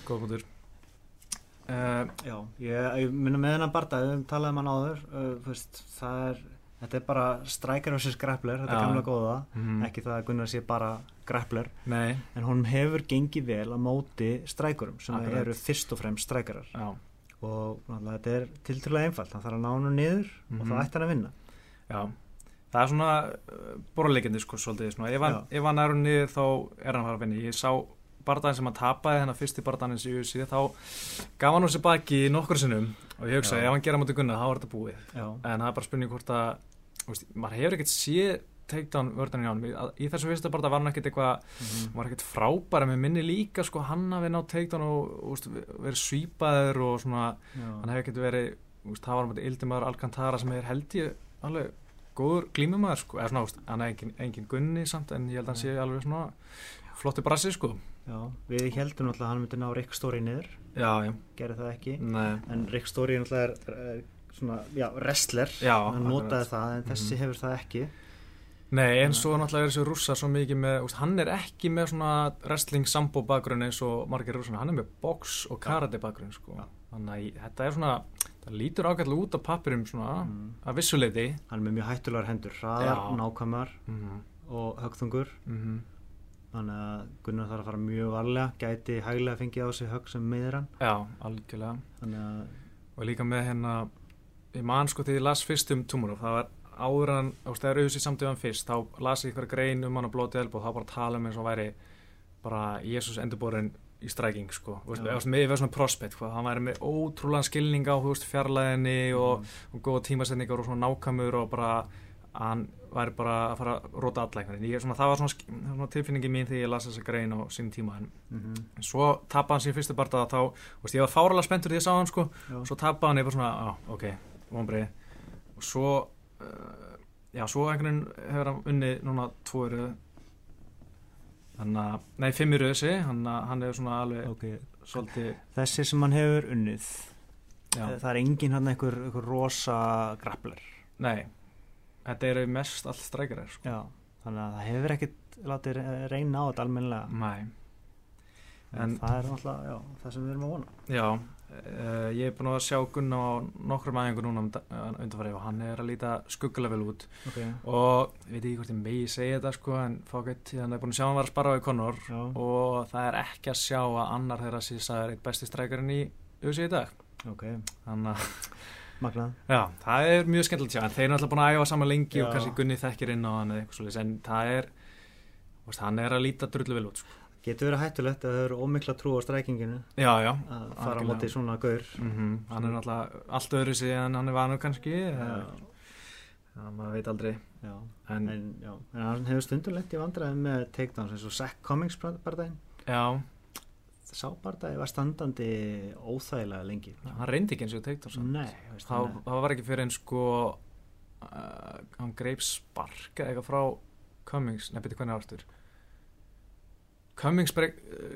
góð punktur uh, Já ég, ég minna með hennar barndag við talaðum hann áður uh, fyrst, það er, þetta er bara strækjar versus grappler, þetta Já. er gamla góða. Mm, ekki það að Gunnar sé bara grappler nei, en hún hefur gengið vel að móti strækurum sem eru fyrst og fremst strækarar. Já, og náttúrulega þetta er tiltrúlega einfalt hann þarf að ná hann niður og Mhm. það ætti hann að vinna. Já. Það er svona uh, borleikindi sko svolítið, svona, ef hann, er niður þá er hann að fara að vinna, ég sá barndaginn sem hann tapaði hennar fyrsti barndaginn í UFC þá gaf hann sér baki nokkur sinnum og ég hugsaði, ef hann gera mútið gunna þá er þetta búið. Já, en það er bara spurning hvort að veist, maður hefur ekkert séð takedown vörðan í ánum í, í þessu fyrsta bara var hann ekkert eitthvað Mhm. hann var ekkert frábæra með minni líka sko hann hafi nátt takedown og, og veist, verið svípaður og svona já, hann hefði ekkert verið það var hann Ildimar Alcantara sem er held ég alveg góður glímumæður sko eða svona, hann er engin, engin gunni samt en ég held að hann sé alveg svona flottu brassi sko já, við heldum náttúrulega að hann myndi ná Rick Story niður gerði það ekki nei en Rick Story er, er svona, já, wrestler hann notaði það en þessi Mhm. hefur það ekki Nei, en svo náttúrulega er þessi rússar svo mikið með, úst, hann er ekki með svona wrestling sambo bakgrunn eins og margir rússar, hann er með box og karate bakgrunn sko. Já. Þannig að þetta er svona, það lítur ágætlega út á pappirum svona, Mm. að vissuleiti. hann er með mjög hættulegar hendur hraðar, nákvæmar Mm og högþungur -hmm. Þannig að Gunnar þarf að fara mjög varlega gæti hæglega fengið á sig högg sem meðir hann. Já, algjörlega. að Og líka með hérna, ég man sko þegar ég las fyrst um Tumorov, það var áður en, þú veist, þegar auðvitað samtíðan fyrst, þá las ég ykkur grein um hann á blóti elbú og þá bara tala um eins og væri bara Jésús endurborin í stræking sko, eða svona prospect, hvað, hann væri með ótrúlega skilning á, veist, fjarlæðinni og, og góða tímasetningar og svona nákvæmur og bara, hann væri bara að fara að róta alla svona, það var svona, svona tilfinningi mín þegar ég las þessa grein á sín tíma, en mm en svo tappa hann sín fyrstu barða þá, veist, ég var fáralega spenntur því ég sá hann sko, svo tappa hann, bara svona, á, ok, vonbreið og svo uh, já, svo einhvern veginn hefur hann unnið núna tvo eru þannig að, nei, fimm eru þessi hann, hann hefur svona alveg ok. svolítið, þessi sem hann hefur unnið já, það er engin hann einhver rosa grappler? Nei þetta eru mest allt strækjarar sko. já, þannig að það hefur ekkit látið reyna á þetta almennilega. Nei, en en- það er náttúrulega, já, það sem við erum að vona. Já uh, ég er búin að sjá Gunna á nokkrum aðeingur núna um, undanfarið og hann er að líta skuggulega vel út. Ok, og ég veit ekki hvort ég megi segja þetta sko en fákvæmt, hann er búin að sjá hann var að spara á í Conor já, og það er ekki að sjá að annar þeirra sísa er eitt besti strækarinn í USA í dag. Ok, þannig að magnað. Já, það er mjög skemmtilegt að sjá en þeir eru alltaf búin að æfa saman lengi og Já. kannski Gunni þekkir inn á hann eða eitthvað svolítið en það er veist, hann er að líta drullu vel út sko. getur verið hættulegt að það eru ómikla trú á strækinginu já, já, að fara á móti svona gaur. Mm hann er náttúrulega allt öðru en hann er vanur kannski já, já, maður veit aldrei. Já, en, en, já, en hann hefur stundum lent í vandræði með takedowns eins og Zach Cummings bardaginn já, sá bardagi var standandi óþægilega lengi. Hann reyndi ekki eins og teikt nei, veist, það, það var ekki fyrir en sko uh, hann greip spark eða eitthvað frá Cummings, nefnir hvernig ástur Cummings uh,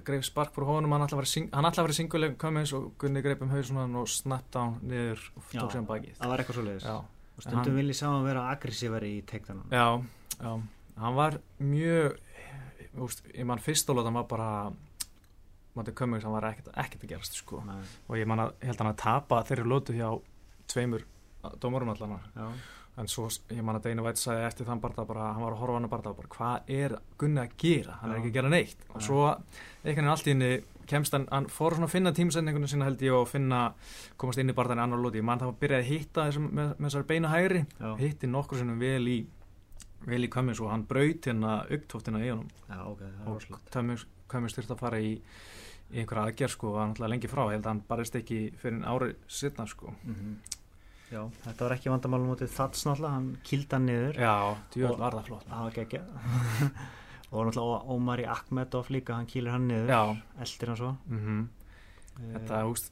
greip spark frá honum, hann hann ætlaði að vera singuleg Cummings og Gunni greip um hausun hann og snap down niður og tók sér um bakið. það var eitthvað svo leiðis já, og stundum hann- vil ég sá hann vera aggressívari í takedownum já, já. Hann var mjög ég mann fyrst álega hann var bara Matti Cummings hann var ekkert, ekkert að gerast sko. Og ég man að, held hann að tapa þeirri lótu hjá tveimur dómurum allan en svo ég man að Deina Vætt sagði eftir þann barða bara, hann var að horfa hann að bara, hvað er Gunni að gera, hann er Já. ekki að gera neitt. Og svo einhvern veginn allt í henni kemst hann, hann fór svona að finna tímsendingunum sinna held ég og finna, komast inn í barðan í annar lóti, ég man það að byrja að hitta þessum, með, með þessari beina hægri, já, hitti nokkur sinnum vel í vel í Cummings og hann braut hérna augtóftina í honum er og Cummings þurfti að fara í, í einhverja aðgerð sko var náttúrulega lengi frá, ég held að hann barist ekki fyrir árið sittna sko. Mhm. Já, þetta var ekki vandamálum mútið þats náttúrulega, hann kýlda niður. Já, djúvel var það flott. Það var geggja Og náttúrulega Ómari Akmedov líka, hann kýlir hann niður. Já, Eldir hann svo. Mm Eh, þetta, húst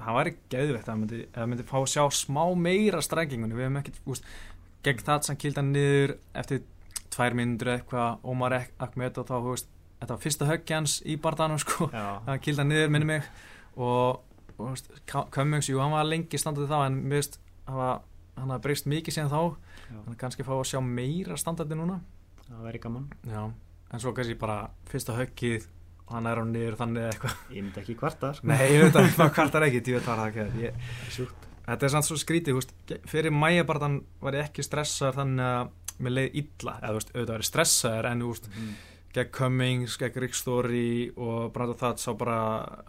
það væri geðveitt að myndi, myndi fá að sjá smá meira strengingunni, við hefum ekkert úst, gegn kýlda hann niður eftir tvær myndur eitthvað Ómar Ek- Ahmed og þá, veist þetta var fyrsta höggi hans í barðanum sko. Það kýlda hann niður, minni mig. Og, og Cummings, jú, hann var lengi standandi þá en mér veist, hann hafði breyst mikið síðan þá. Já, hann kannski fá að sjá meira standandi núna. Það væri gaman. Já, en svo kannski bara fyrsta höggið og hann er á niður þannig eitthvað. Ég myndi ekki kvarta sko. Nei, ég að það kvartar ekki, ég veit það ekki ég, Sjúkt. Þetta er samt svo skrítið, húst, fyrir mæjabartan var ég ekki stressaður þannig að mér leið illa, eða veist, auðvitað var ég stressaður en veist, mm. Gegn Cummings, gegn Rick Story og Brandon Thats þá bara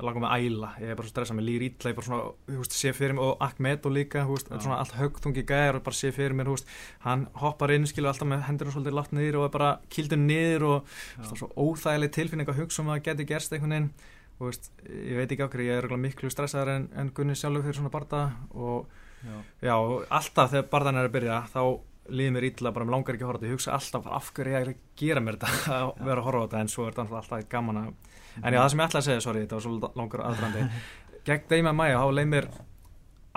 langar að æla, ég er bara svo stressað, mér líður illa, ég bara svona, þú veist, sé fyrir mig og Ahmed og líka, þú veist, svona allt högtungi gæjar og bara sé fyrir mér, þú veist, hann hoppar inn, skilur alltaf með hendurinn svolítið látt niður og er bara kildur niður og er svo óþægileg tilfinning að hugsa um að geti gerst einhvern veginn. Og veist, ég veit ekki okkur, ég er miklu stressaður en, en Gunni sjálfur fyrir svona barða og Já. já, alltaf þegar barðan er að byrja þá líður mér illa, bara mér langar ekki að horfa þetta. Ég hugsa alltaf af hverju ég er að gera mér þetta að vera að horfa þetta? En svo er þetta alltaf gaman að en já, það sem ég ætla að segja, sorry, þetta var svo langur aðdrandi gegn Deima Maja, þá leið mér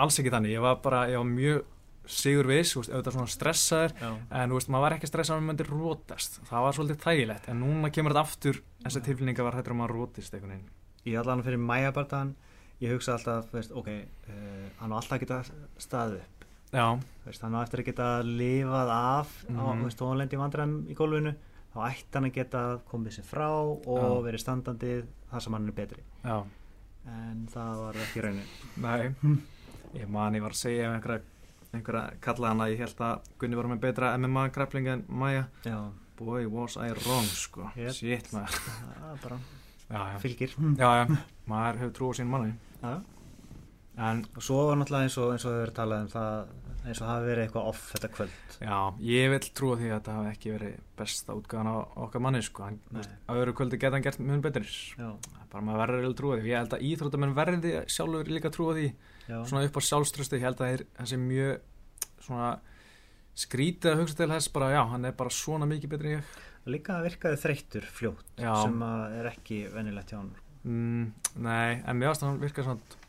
alls ekki þannig, ég var bara ég var mjög sigur viss, auðvitað svona stressaður Já. en veist, maður var ekki stressað að maður myndi rótast. Það var svolítið þægilegt, en núna kemur þetta aftur þessi tilfinninga var hættur að maður rótist einhvern veginn. Ég allan fyrir mæjabartan Ég hugsa alltaf, veist, ok uh, Hann á alltaf að geta staðið Hann á eftir að geta lifað af mm Mhm. Þú veist, þó hann lendi vandræðum í gólfinu Þá ætti hann að geta komið sér frá Og verið standandi þar sem hann er betri. Já, En það var ekki raunin. Nei. Ég man, ég var að segja ef einhverja einhverja kalla hana, ég held að Gunni var með betra MMA grappling en Maja Já, boy was I wrong, sko. Yep. shit, maður. Það bara já, já, fylgir. Já, já, maður hefur trú á sín manni. Já. En svo var náttúrulega eins og, eins og þau verið talað um það eins og hafi verið eitthvað off þetta kvöld. Já, ég vil trúa því að þetta hafi ekki verið besta útgáðan á okkar manni sko. á öðru kvöldi geta hann gert mun betri Já, bara maður verður að trúa því. Ég held að íþróttamenn verði sjálfur líka að trúa því. Já, svona upp á sjálfströsti, ég held að það sé mjög svona skrítið að hugsa til þess bara já, hann er bara svona mikið betri en ég. Líka virkaði þreyttur fljótt Já. sem að er ekki venilegt hjá hann mm, Nei, en mér varst að hann virkað svona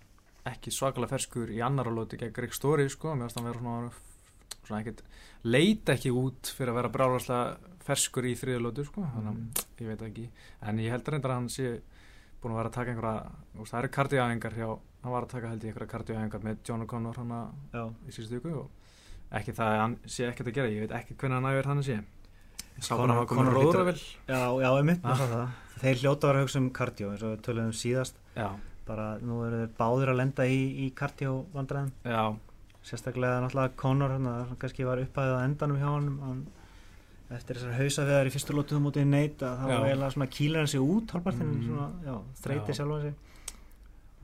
ekki svakalega ferskur í annar álóti gegn Greg Story sko, mér að hann vera svona, svona ekkit leita ekki út fyrir að vera bráðarslega ferskur í þriðalótu sko, þannig Mm. að ég veit ekki. En ég heldur reyndar að hann sé búin að vera að taka einhverja, veist, það eru kardíæðingar hjá, hann var að taka held ég einhverja kardíæðingar með John O'Connor hann í síðustu viku og ekki það að hann sé ekkert að gera, ég veit ekki hvernig hann æfir hann sé að komið Conor hlýtur- róðravel já, já einmitt Ah. ah. Þeir hljóta að vera að hugsa um kardió eins og við töluðum síðast. Já, bara nú eru þeir báðir að lenda í, í kardió vandræðum já, sérstaklega náttúrulega Conor hann kannski var upphæðið á endanum hjá honum hann, eftir þessar hausaveðar í fyrstu lótuðum mútið neitt að það var eiginlega svona kýlir hann sig út hálpartinn Mm. svona, já, þreyti Já. sjálfan sig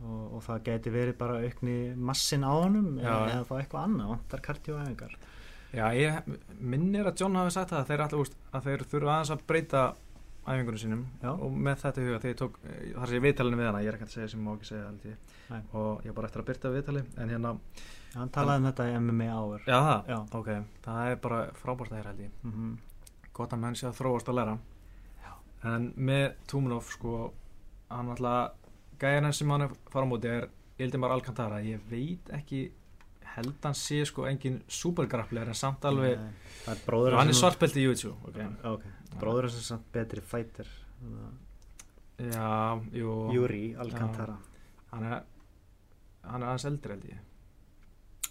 og, og það geti verið bara aukni massin á Já. eða, þá eitthvað annað, vantar kardióæfingar Já, ég minnir að John hafi sagt það að þeir, úst, að þeir þurfa aðeins að breyta æfingunum sínum Já. og með þetta huga þegar ég tók, eh, þar sé ég viðtalinu við hana ég er ekki að segja sem ég má ekki segja Nei. og ég er bara eftir að byrta viðtali en hérna, hann talaði um þetta í MMA áður já Já. ok. Það er bara frábært að heyra held ég. Mm gott að menn sé að þróast að læra. Já. en með Túmunov sko, hann alltaf gæðina sem hann er fara á móti er Ildimar Alcantara, ég veit ekki held hann sé sko engin supergrappler en samt alveg Nei, hann er svartbelti í YouTube okay. ok, bróður hans er samt betri fighter Já, jú. Júri Alcantara. Hann er Hann er aðeins eldri held ég.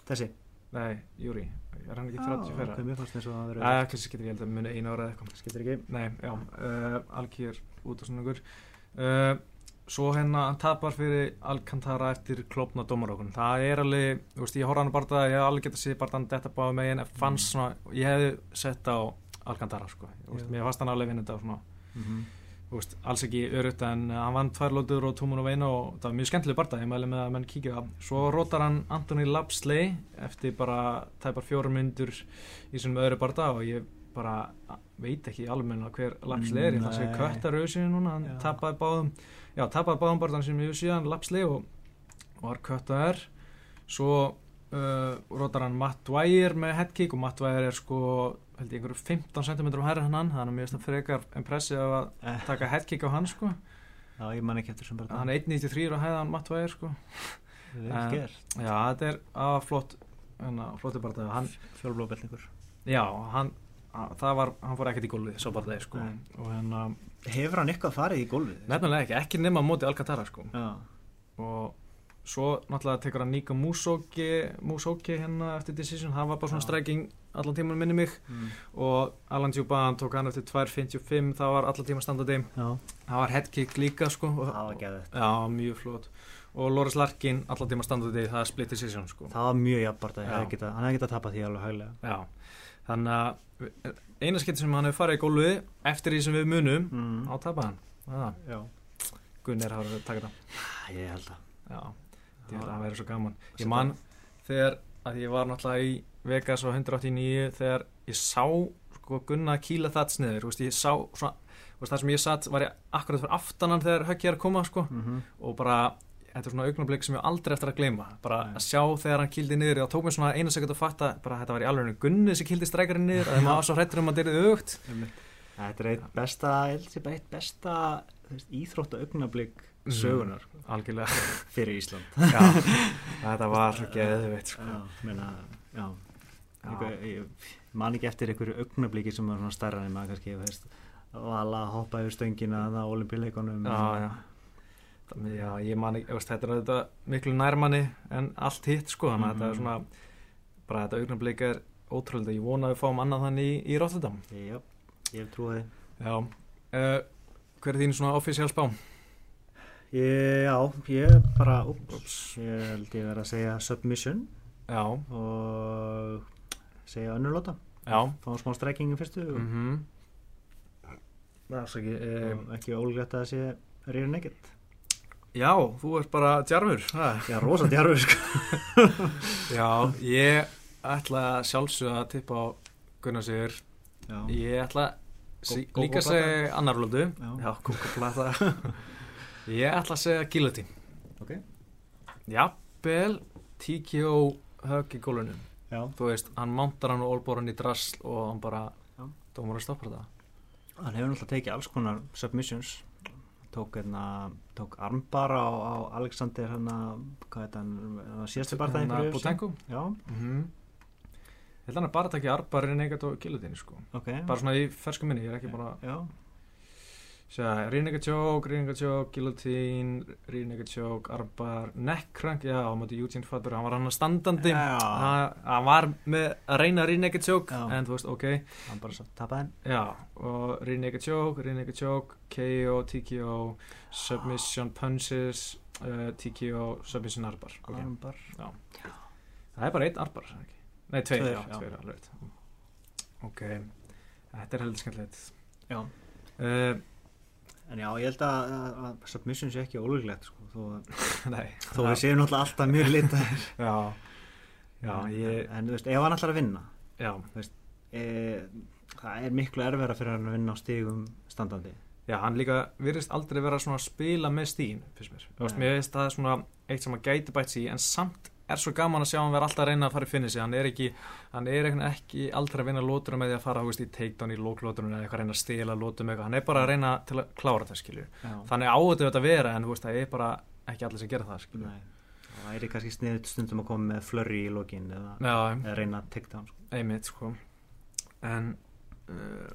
Þessi? Nei, Júri Er hann ekki 30 Ah, fyrra? ok, mér fannst eins og það Æ, verið kannski getur ég held að muni einu ára eða eitthvað. Skiptir ekki. Nei, já uh, Alkýr út og svona ykkur uh, svo hérna tapar fyrir Alcantara eftir klopna dómarókun það er alveg, þú veist, ég horfa hann bara ég hef alveg getað séð bara hann detta báða megin en fannst Mm. svona, ég hefði sett á Alcantara sko, Þú veist, mér fannst hann alveg vinna þetta svona mm -hmm. Þú veist, alls ekki örutt en uh, hann vann tvær lótur og tómun og veina og það var mjög skemmtileg barða, ég mæli með að menn kíkja það. Svo rótar hann Anthony Lapsley eftir bara tæpar fjórum myndur í þessum öðru barða og ég bara veit ekki alveg hver Lapsley er, ég ætla að segja Nei. köttar auðsinu núna, hann Já. tapaði báðum, já tapaði báðum barðan sem ég síðan Lapsley og var köttar. Svo uh, rótar hann Matt Dwyer með headkick og Matt Dwyer er sko held ég einhverju 15 cm hærri en hann, þannig að mér finnst það frekar impressið að Eh, taka headkick á hann sko já, ég man ekki eftir sem bara hann er 1.93 og hæðan Matt Weir sko vel gert, já þetta er að flott hérna, flottu barndagi hann, fjólblóðbelningur já hann það var, hann fór ekkert í gólfið svo barndagi sko. Nei. og hérna, hefur hann eitthvað farið í gólfið? nefnilega ekki, ekki nema móti Alcantara sko. Já, og svo náttúrulega tekur hann Nico Musoki Musoki hérna eftir decision hann var bara svona Já. striking allan tíman minni mig. Mm. og Alan Juban tók hann eftir 2.55 það var allan tíman standandi já. það var headkick líka sko. Og, það var geðið Já, mjög flott. Og Loris Larkin, allan tíma standandi það er split decision sko. Það var mjög jafnbart að hann hefði getað tapað því alveg hæglega. Já, þannig að eina skipt sem hann hefur farið í gólfið eftir því sem við munum mm. á tapa hann. Það, já, Gunnar hafa takað það. Ég held að Já, ég held að það væri svo gaman. Ég man þegar að ég var náttúrulega í Vegas á 189 þegar ég sá sko Gunnar kýla það sniður, þú veist, ég sá svona, þú veist, það sem ég satt var ég akkurat fyrir aftanan þegar höggið að koma sko mm -hmm. og bara þetta er svona augnablik sem ég aldrei eftir að gleyma. Bara Nei. að sjá þegar hann kýldi niður þá tók mér svona eina sekund að fatta bara þetta var í alveg Gunni sem kýldi strækarinn niður að maður var svo hrættur um að þetta er augt þetta er eitt besta, eitt besta íþrótta augnablik Mhm. sögunar algjörlega. Fyrir Ísland. Já, þetta var svo geðveitt sko. já, meina, já. Eitthvað, ég man ekki eftir einhverju augnabliki sem var svona stærra en maður kannski vala að hoppa yfir stöngina það á olimpíuleikunum já, já. Já, ég man ekki, veist, þetta er þetta miklu nærmanni en allt hitt sko, þannig að þetta er Mhm. svona bara þetta augnablik er ótrúlega ég vona að við fáum annað þannig í, í Rotterdam. Já, ég trúi því. Já, uh, hver er þín svona official spá? ég, já, ég bara ups, ég held ég verið að segja submission. Já, og segja önnurlóta já. Fá smá strekking í fyrstu og, mm það er svo ekki og ekki ólgrætt að það sé reyður nekitt Já, þú ert bara djarfur. Já, rosa djarfur sko. Já, ég ætla að sjálfsögða að tippa á Gunnar Sigur já, Ég ætla sí, Kókó líka að segja annar lótu Já. Kókoplata. Ég ætla að segja Guillotine ok. Jafnvel TKO högg í gólunum. Já, Þú veist, hann mántar hann og olbor hann í drasl og hann bara Já. dómar að stoppa þetta hann hefur náttúrulega tekið alls konar submissions. Tók, hérna, tók armbar á, á Alexander hérna, hvað heit hann hann var síðastu barðaðin Hérna, Butenko já, mm Ég held að hann er bara að taka arbar Renegat og Guillotine sko. Ok. Bara svona í fersku minni, ég er ekki bara já, Sjá, Choke, Guillotine, Rínegat Choke, Arbar, Neckcrank, já, á móti Eugene Fatber, hann var hann standandi, Já. hann var með að reyna Já. en þú veist, ok, hann bara svo tapaði já, og Rínegat Choke, KO, TKO, Submission Punches, uh, TKO, Submission Arbar, ok, armbar það er bara einn Arbar, er það ekki? Nei, tveir, Tveir, já, já. tveir, alveg, ok, þetta er heldur skemmtilegt. já Uh, En já, ég held að, að, að submission sé ekki ólíklegt sko, þó, þó við séum náttúrulega alltaf mjög litaðir. Já, já, ég, En þú veist, ef hann ætlar að vinna já, e, það er miklu erfæra fyrir hann að vinna á stigum standandi. Já, hann líka virðist aldrei vera svona að spila með stíðin, fyrst mér. Veist, mér veist það er svona eitt sem að gæti bætt sig í, en samt er svo gaman að sjá hann vera alltaf að reyna að fara í finnissi. Hann er ekki, hann er ekki, aldrei að vinna lótur með því að fara, veist, í takedown í lóklóturinn eða eitthvað að reyna að stila lótum. Hann er bara að reyna til að klára það, skilju. Þannig áður þetta að vera, en veist, það er bara ekki allir sem gera það, skilju. Það væri kannski sniðut stundum að koma með flurry í lokin eða, eða reyna takedown sko. einmitt, sko. En, uh,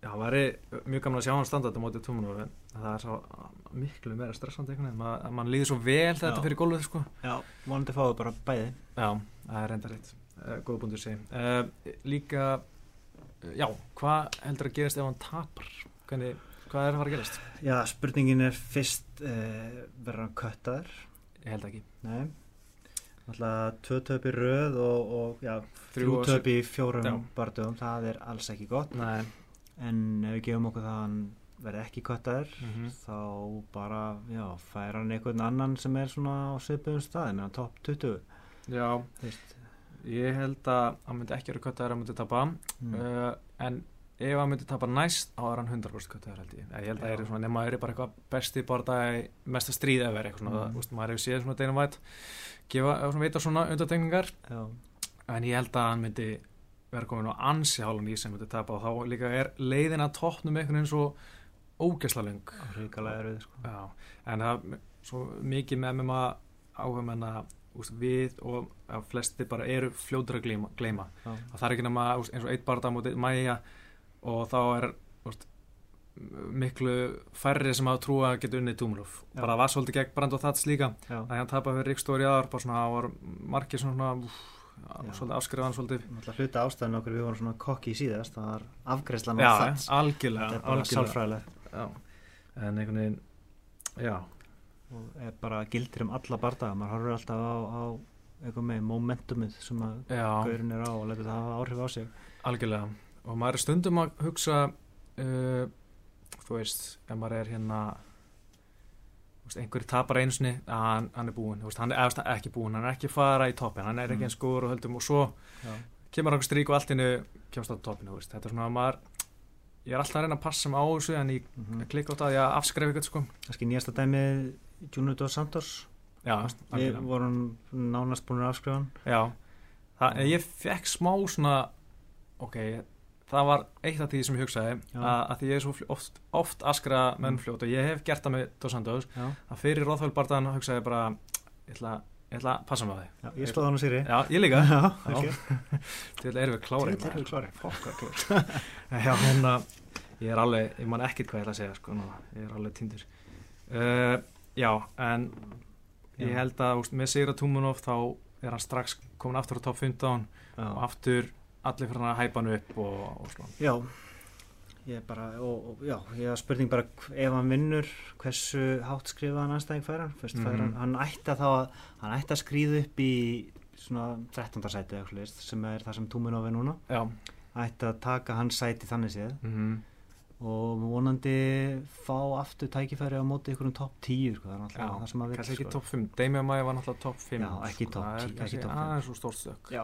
það væri mjög gaman að sjá hann standa þetta mótið tómunum, en það er svo miklu meira stressandi einhvern veginn. Man, man líður svo vel þegar þetta fyrir gólfið, sko. Já, vonandi fáið bara bæði Já, það er enda rétt uh, góð búndur segi uh, Líka, uh, já, hvað heldur að gerast ef hann tapar? Hvernig, hvað er að fara að gerast? Já, spurningin er fyrst uh, verður hann köttaður? Ég held ekki Nei Alltaf tvö töp í röð og, og já, Þrjú þrjú og töp í fjórum Já. bardugum, það er alls ekki gott Nei en ef við gefum okkur það að hann verði ekki köttaður Mhm. þá bara, já, fær hann einhvern annan sem er svona á svipuðum staði með hann topp 20 Já, þú veist. ég held að hann myndi ekki vera köttaður að myndi tapa Mm. uh, en ef hann myndi tapa næst er hann 100% köttaður held ég ég held að það Já. er svona, nema það er bara eitthvað besti bara mesta stríð eða eitthvað svona, Mm. mm. úst, maður hefur séð svona deginum væt gefa, svona vita svona undartekningar já, en ég held að hann myndi vera komin á ansi hálun í sem myndi tapa og þá líka er leiðin að toppnum einhvern veginn svo ógesla erfið sko. En það er svo mikið með maður áhuga menna úst, við og að flesti bara eru fljótur að gleyma, gleyma. það er ekki nema eins og eitt barða mútið mæja og þá er úst, miklu færri sem hafa trú að geta unnið Dúmlof Já. bara það var svolítið gegn Brand og Þats líka já. að hann tapa fyrir Ríkstóri aðar bara svona, það var margir svona úf. Svolítið afskrifaðan svolítið. Náttúrulega hluta ástæðan okkur við vorum svona kokki í síðast það var afgreðslan já, og þats algjörlega, algjörlega. en einhvern veginn já, og er bara gildir um alla bardaga maður horfur alltaf á, á eitthvað með momentumið sem að gaurin er á og letur það hafa áhrif á sig. Algjörlega. Og maður er stundum að hugsa uh, þú veist, ef maður er hérna einhverju tapar einu sinni hann, hann er búinn, þú veist, hann er ekki búinn hann er ekki fara í toppin, hann er ekki Mm. eins góður og höldum og svo já, kemur okkur strík og allt innu kemst á toppinu, þetta er svona að maður ég er alltaf að reyna að passa mig á þessu en ég mm klikka á það að ég afskrefi eitthvað sko. Kannski nýjasta dæmið Juno dos Santos. Já, við vorum nánast búin að afskrifa hann. Já, það, ég fekk smá svona ok, það var eitt af því sem ég hugsaði að, að því ég er svo oft, oft askra menn Mm. og ég hef gert það með Dos Santos að fyrir Róðhólbardaðan hugsaði ég bara ég ætla, ég ætla að passa mig á því já, ég stóð hann á Sýri já, ég líka já, Já. ok. til erum við klári Til erum við klárir. já, hérna ég er alveg, ég man ekkert hvað ég ætla að segja sko, núna. ég er alveg tindur uh, já, en ég held að úst, með Sigra Túmunov þá er hann strax komin aftur á top 15 Já. og aftur allir fyrir að hæpa hann upp og, og svona. Já, ég er bara, og, og já, ég er spurning bara ef hann vinnur, hversu hátt skrifaðan anstæðing fær hann, Fyrst, fær hann, ætti að þá að, hann ætti að skriða upp í svona 13. sæti eða sem er það sem Túminov er núna, já, ætti að taka hans sæti þannig séð. Mm og vonandi fá aftur tækifæri á móti ykkur um topp 10, sko, það er sem að kannski vil, ekki sko. top 5 Damian Maia var náttúrulega top 5 Já, ekki topp það er 10, kannski topp 5. aðeins svo stórt stök. Já,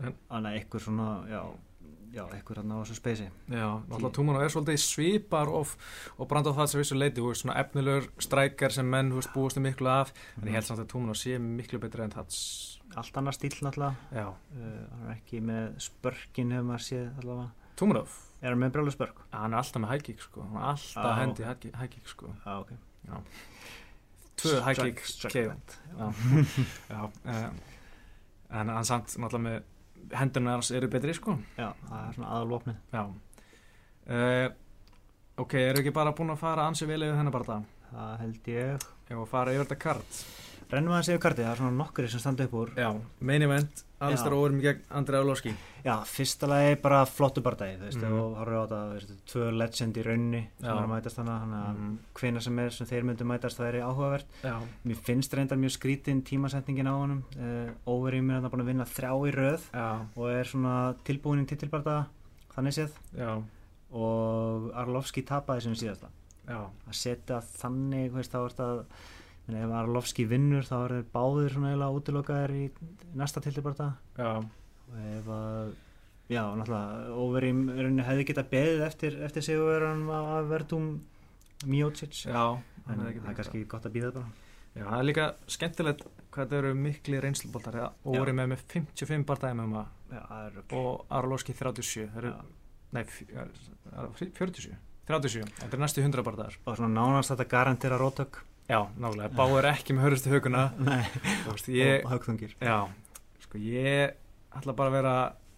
En- þannig að ykkur svona, já, já, ykkur hann á þessu speysi. Já, náttúrulega Túmanov er svolítið svipar of, og branda á það sem vissu leiti, veist, svona efnilegur strækjar sem menn, veist, búist miklu af en ég held samt að Túmanov sé miklu betri en Tats Allt annað stíl náttúrulega, Já, uh, hann er ekki með spörkin hefur maður séð allavega. Túmanov, Er hann með brjálu spörk? hann er alltaf með hækík, sko. Hann er alltaf Já. hendi hækík, hækík, sko. Já, ok. Tvö hækík, strike Já, já um, en hann samt náttúrulega með hendurna hans eru betri, sko Já, það er svona aðalvopnið. Já uh, Ok, eru ekki bara búin að fara ansi vel yfir þennan bara það? Það held ég. Að fara yfir þetta kart Rennum aðeins yfir kartið, það er svona nokkri sem standa upp úr. Já, main event, Alistair. Overeem gegn Andrei Ólóski Já, fyrsta lagi bara flottu bardagi, þú veist, Mhm. og horfum á þetta, þú tvö legend í raunni sem er að mætast þannig, þannig að Mhm. hvena sem er sem þeir myndu mætast það er áhugavert. Já, Mér finnst reyndar mjög skrítin tímasetningin á honum, uh, Overeem er þarna búin að vinna þrjá í röð já, og er svona tilbúin í titilbardaga, þannig séð, já, og Arlovski tapaði sem síðasta. já að setja þannig veist, þá er þetta menn, ef Arlovski vinnur þá er þeir báðir svona eiginlega útilokaðir í næsta tildibarta Já, og ef að já, náttúrulega, Overeem hefði geta beðið eftir, eftir sigurverðan að verðum Miocic. Já en það er kannski gott að býða bara. Já, það er líka skemmtilegt hvað þetta eru mikli reynsluboltar Overeem er með 55 bardæmi um það já, rugl. og Arlóski 37 Það eru, nei, f- er- er- 47 37, þetta er næstu 100 bardaðar og svona nánast þetta garantera rótök Já, nálega, Bá er ekki með hörustu huguna Nei, högþungir. Já, sko ég ætla bara að vera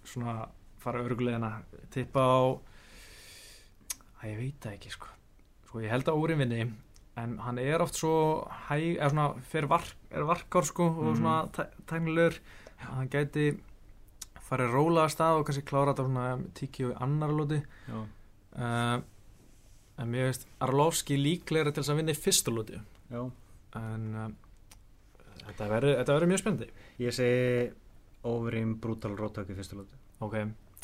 svona fara örgulegina, tippa á að ég veit það ekki sko. Sko ég held að úrin vinni en hann er oft svo hæg, eða svona fer vark, er varkár sko og Mhm. svona tæ- tæknilegur að hann gæti farið róla að stað og kannski klára þetta svona tíki og annar lóti já, uh, en mér veist Arlovski líklega til þess að vinna í fyrstulóti Já. en um, þetta verður mjög spendi ég segi overeem brutal róttöku í fyrstulóti ok,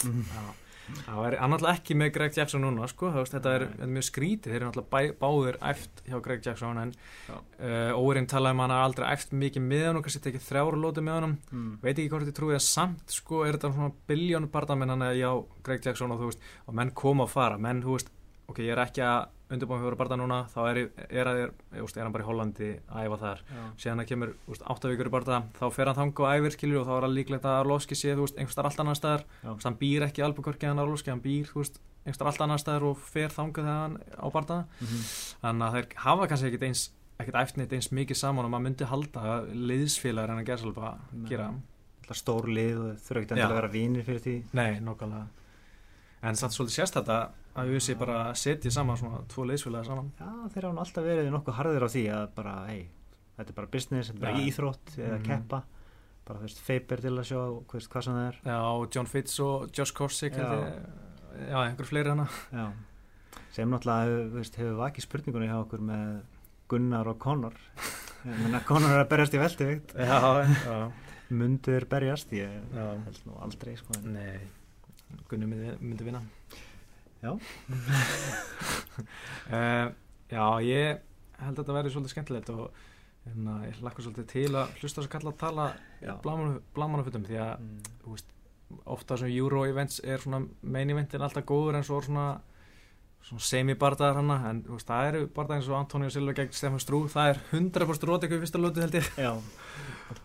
já. Það er náttúrulega ekki með Greg Jackson núna sko, veist, þetta er, er mjög skrítið, þeir eru náttúrulega báðir eft hjá Greg Jackson en uh, Órin talaði um hann að aldrei eft mikið með hann og kannski tekið þrjára lóti með hann mm. veit ekki hvort ég trúi að samt sko er þetta svona biljónu barndamenn hann að já Greg Jackson og þú veist og menn koma að fara, menn þú veist ok, ég er ekki að undirbúin fyrir barnda núna þá er, er, er, er hann bara í Hollandi að æfa þar, síðan að kemur áttavíkur í barnda, þá fer hann þang og æfir skilur og þá er það líklegt að Arlovski sé einhverstar allt annar staðar, hann býr ekki alveg korkið hann Arlovski, hann býr einhverstar allt annar staðar og fer þangað þegar hann á barnda, mm -hmm. þannig að þeir hafa kannski ekkit eins, ekkit eftirnit eins mikið saman og maður myndi halda að liðsfélagur en að gera. Að Stór lið og þurfa ekki að vera vínir fyrir því? Nei, en satt svolítið sérst þetta að við sé bara setja saman svona tvo leysfélaga saman. Já, þeir hafa alltaf verið nokkuð harðir á því að bara, hei, þetta er bara business þetta er bara íþrótt eða mm -hmm. keppa. Bara, þú veist, feibir til að sjá veist, hvað sem það er. Já, John Fitz og Josh Corsick já. já, einhver fleiri hana Já, sem náttúrulega veist, hefur vakið spurningunni hjá okkur með Gunnar og Conor. Conor er að berjast í veldi Já, já. Mundur berjast, ég held nú aldrei sko, Nei. Gunni myndi, myndi vinna Já. Uh, Já, ég held að þetta verði svolítið skemmtilegt og hérna, ég lakka svolítið til að hlusta þess að kalla að tala blamanafötum því að mm. veist, ofta sem Euro events er svona main eventin alltaf góður en svo svona, svona semi-bardaðar hana en veist, það eru bardaðar eins og Antonio Silva gegn Stefan Strú, það er 100% róteku í fyrsta lótu held ég. Já,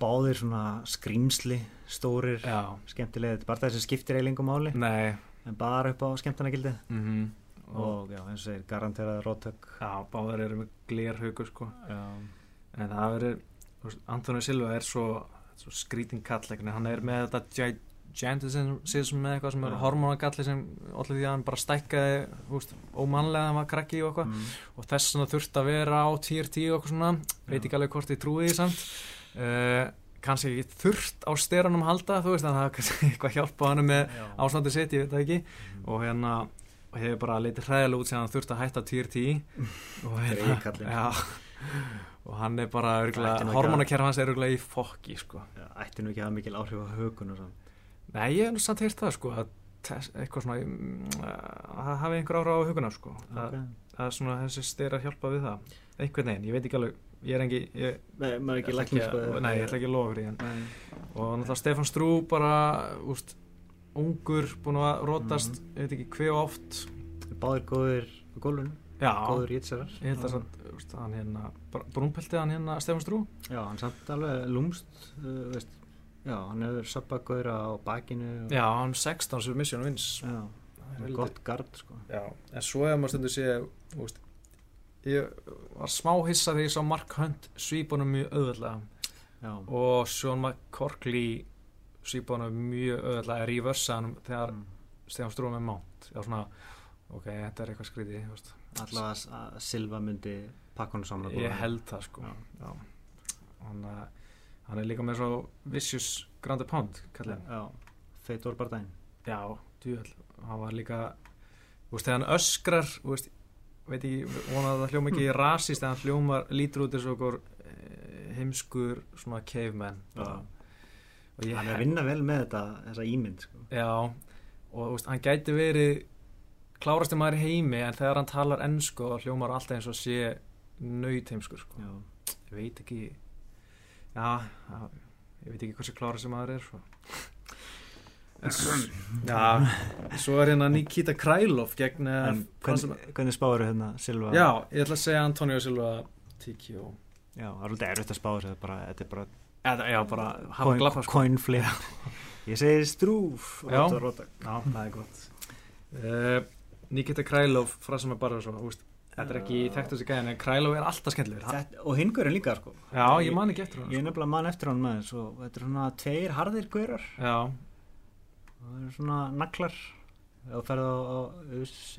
báðir svona skrýmsli stórir, er bardaðar sem skiptir eiginlega máli. Nei en bara upp á skemmtarnagildi mm -hmm. og já, eins og þeir garanteraði róttök. Já, báðar eru með glérhaugur sko. Já. en það verður Antoni Silva er svo, svo skrítingkall hann er með þetta gigantism með eitthvað sem er hormonagalli sem allir því að hann bara stækkaði ómanlega hann var krakki og eitthvað. Mm. og þess svona þurft að vera á týr tíu og eitthvað svona, veit ekki alveg hvort ég trúi því samt. Uh, kannski ekki þurft á styranum halda þú veist að það er kannski eitthvað hjálpa hann með ástandi sitt, ég veit það ekki mm. og hérna hefur bara litið hræðilega út sem hann þurft að hætta týr tí og hérna og hann er bara hormonakerf hans er örgulega í fokki sko. ætti nú ekki að hafa mikil áhrif á högun nei, ég hef samt heyrt það sko, að eitthvað svona mm, að hafi einhver áhrif á höguna sko. okay. að, að svona þessi styrar hjálpa við það einhvern veginn, ég veit ekki alveg ég er engi ég, nei, maður er ekki læknum sko nei, ég ætla ekki að lofa fyrir henn og náttúrulega Stefan Strú bara úst, ungur, búin að rótast mm. ég veit ekki hver oft. Báðir góðir á gólun góður ítsarar ég held að samt, hann hérna brúnpeltið hann hérna Stefan Strú? Já, hann samt alveg lúmst uh, veist, já, hann hefur sabbakauður á bakinu og... já, hann er 16 sem missjónu vins já, gott gard sko. Já, en svo hefur maður stundu séð, ég var smá hissa þegar ég sá Mark Hunt svípunum mjög auðvöldlega og Sean McCorkley svípunum mjög auðvöldlega er í vörsanum þegar mm. Stefán Strúm er mánt já svona, ok, þetta er eitthvað skrítið allavega að Silva myndi hann saman ég held það sko. Já. Já. Hann, uh, hann er líka með svo vicious grandi pound feitur bara dæn já, djúvel hann var líka, þú veist, þegar hann öskrar þú veist veit ég, vonað að það hljóma ekki rasist en það hljómar lítur út eins og okkur eh, heimskur svona caveman. Hann er að vinna vel með þetta þessa ímynd sko. já, og veist, hann gæti verið klárast um aðri heimi en þegar hann talar ennsku og hljómar alltaf eins og sé nöyt heimskur sko. ég veit ekki já, já, ég veit ekki hversu klárast um aðri er svo Já, svo er hérna Nikita Krylov gegn eh, Hvernig, hvernig spáður hérna Silva? Já, ég ætla að segja Antonio Silva TKO Já, það er alveg erfitt að spáður þetta bara, þetta er bara Eða, Já, bara hafa glaffa sko. Coin flip Ég segi strúf Já, já það er gott. Uh, Nikita Krylov frá sem er bara svo, úst Þetta er ekki þekkt þessi gæðin en Krylov er alltaf skemmtilegur Og hingurinn líka sko. Já, ég man ekki eftir hann Ég er sko. nefnilega man eftir hann með þessu Þetta er svona tveir harðir gurar Já það eru svona naglar. Ef þú ferð á, á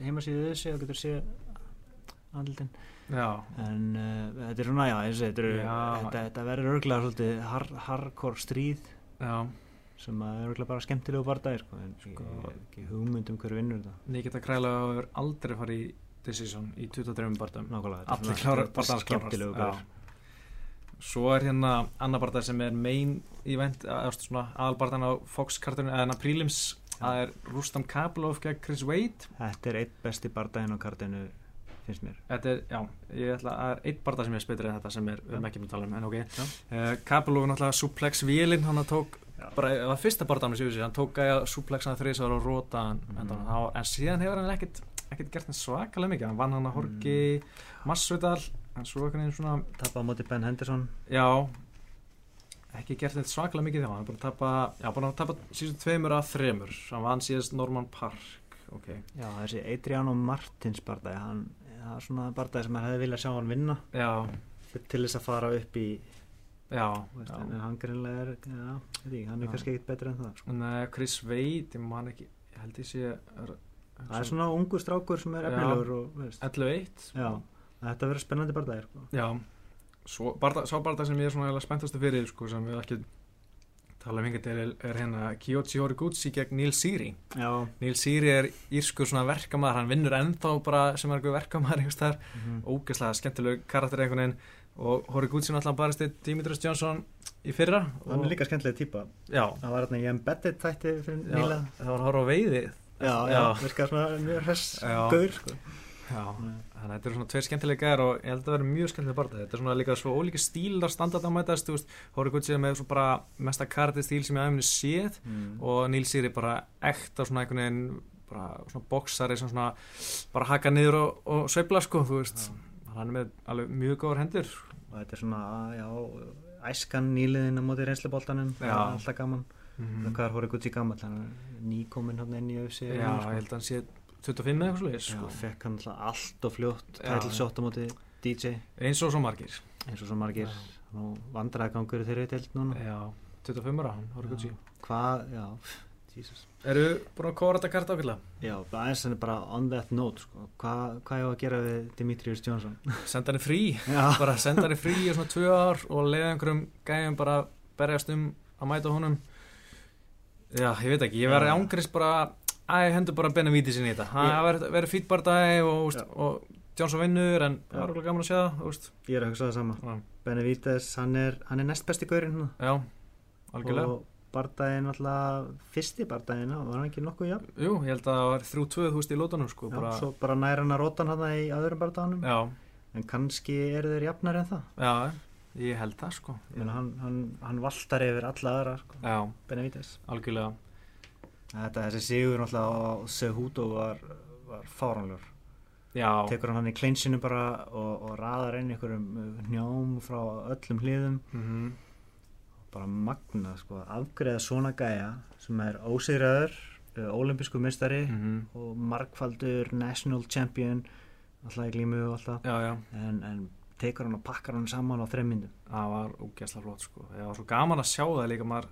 heimasíðu þessi og getur séð andlutin en uh, þetta er svona já, þessi, þetta, já. þetta, þetta verður örgulega svolítið har, hardcore stríð já. sem er örgulega bara skemmtilegu barndagir sko, en sko, ekki hugmynd um hverju vinnur þetta. Nikita Krælov hefur aldrei farið í decision í 23 barndum Nákvæmlega, allir klárar, barndans klárar svo er hérna annar barndar sem er main event, aðalbarndan á Fox-kartunum, eða enna prílims það er Rustam Kablov gegn Chris Wade. Þetta er eitt besti barndaginn á kartinu finnst mér. Þetta er, já, ég ætla að er eitt barndað sem er spiltur en þetta sem er, við erum ekki með að tala um en ok, uh, Kablov er náttúrulega suplex vélinn, hann tók Já. bara, það var fyrsta barndánu síðan, hann tók að suplexa þrísar og róta mm. en, en síðan hefur hann ekkert ekkert gert hann svakalega mikið, hann vann hann að Horki mm. Masvidal, hann svo okkur einn svona Tappa á móti Ben Henderson. Já, ekki gert þetta svakalega mikið þá, hann er búin að tappa já, búin að tappa síðan tveimur að þremur. Hann vann síðast Norman Park. Okay. Já, þessi Adriano Martins hann, það er svona bardagi sem hann hefði viljað sjá hann vinna. Já. Til þess að fara upp í Já, veist, já. en hann greinlega er já, ekki, hann er já. kannski ekkit betur en það sko. Nei, Chris Wade, ég man ekki held ég sé er, það er svona ungu strákur sem er efnilegur 11-1 þetta verður spennandi barndagir sko. já, svo barndag, barndag sem ég er svona spenntastu fyrir sko, sem við ekki tala um til er, er hérna Kyoji Horiguchi gegn Neil Siri. Neil Siri er írskur svona verkamæðar hann vinnur ennþá bara sem er eitthvað verkamæðar mm -hmm. ógeðslega skemmtilegu karakter einhvern veginn. Og Horiguchi náttúrulega barist til Dimitris Johnson í fyrra hann er líka skemmtilega týpa það var hérna í embedded þætti fyrir nýla. það var að horfa á veiði já, já, virkar svona mjög hress gaur sko. Þannig að þetta eru svona tveir skemmtilega gæðar og ég held að það verður mjög skemmtilega barða þetta er svona líka svo ólíki stílar standart á mætast Horiguchi með svo bara mesta karti stíl sem ég aðeins séð mm. og Neil Siri bara ekta svona einhvern veginn bara svona boksari sem svona bara haka niður og, og sveibla sko, þú veist. Hann er með alveg mjög góður hendur. Og þetta er svona, já, æskan nýliðin á móti reynsleboltanum alltaf gaman. Mm -hmm. hvað er Hóri Gucci gammal nýkominn hann inn í öfsi já, sko. ég held að hann sé 25 eða eitthvað sko. fekk hann alltaf allt og fljótt tætl sjótt á móti DJ eins og svo margir eins og svo margir vandraðgangur þeirri telt núna já, 25 ára, Hóri Gucci hvað, já Jesus. Eru búin að kóra þetta karta ákvelda? Já, aðeins en bara on that note sko. Hvað hva er að gera við Dimitrius Johnson? Senda hann frí bara senda hann frí í svona tvö ár og leiða einhverjum gæjum bara berjast um að mæta honum Já, ég veit ekki, ég verði ángrist bara að hendur bara Benavides inn í þetta. Það verður veri fítbardagi og, og Johnson vinnur en það er alveg gaman að segja það Ég er að hugsa það sama. Benavides, hann er, hann er næst besti gaurinn Já, algjörlega. Og bardaginn alltaf fyrsti bardaginn, var hann ekki nokkuð jafn? Jú, ég held að það var þrjú tvöð húst í lótanum sko, Já, bara... svo bara næra hann að rótan hann í öðrum bardaganum Já. en kannski eru þeir jafnar en það. Já, ég held það sko. Menna, hann, hann, hann valtar yfir alla aðra sko. Benavides Algjörlega Þetta þessi sigur náttúrulega á Sehudo var, var fáránlur tekur hann hann í kleinsinu bara og, og raðar inn einhverjum njám frá öllum hliðum. Mm -hmm bara magna sko, afgreða svona gæja sem er ólimpísku uh, mistari mm -hmm. og markfaldur national champion alltaf í glímu og alltaf já, já. En, en tekur hann og pakkar hann saman á þreim myndum. Það var ógæsla flott sko. Það var svo gaman að sjá það líka maður,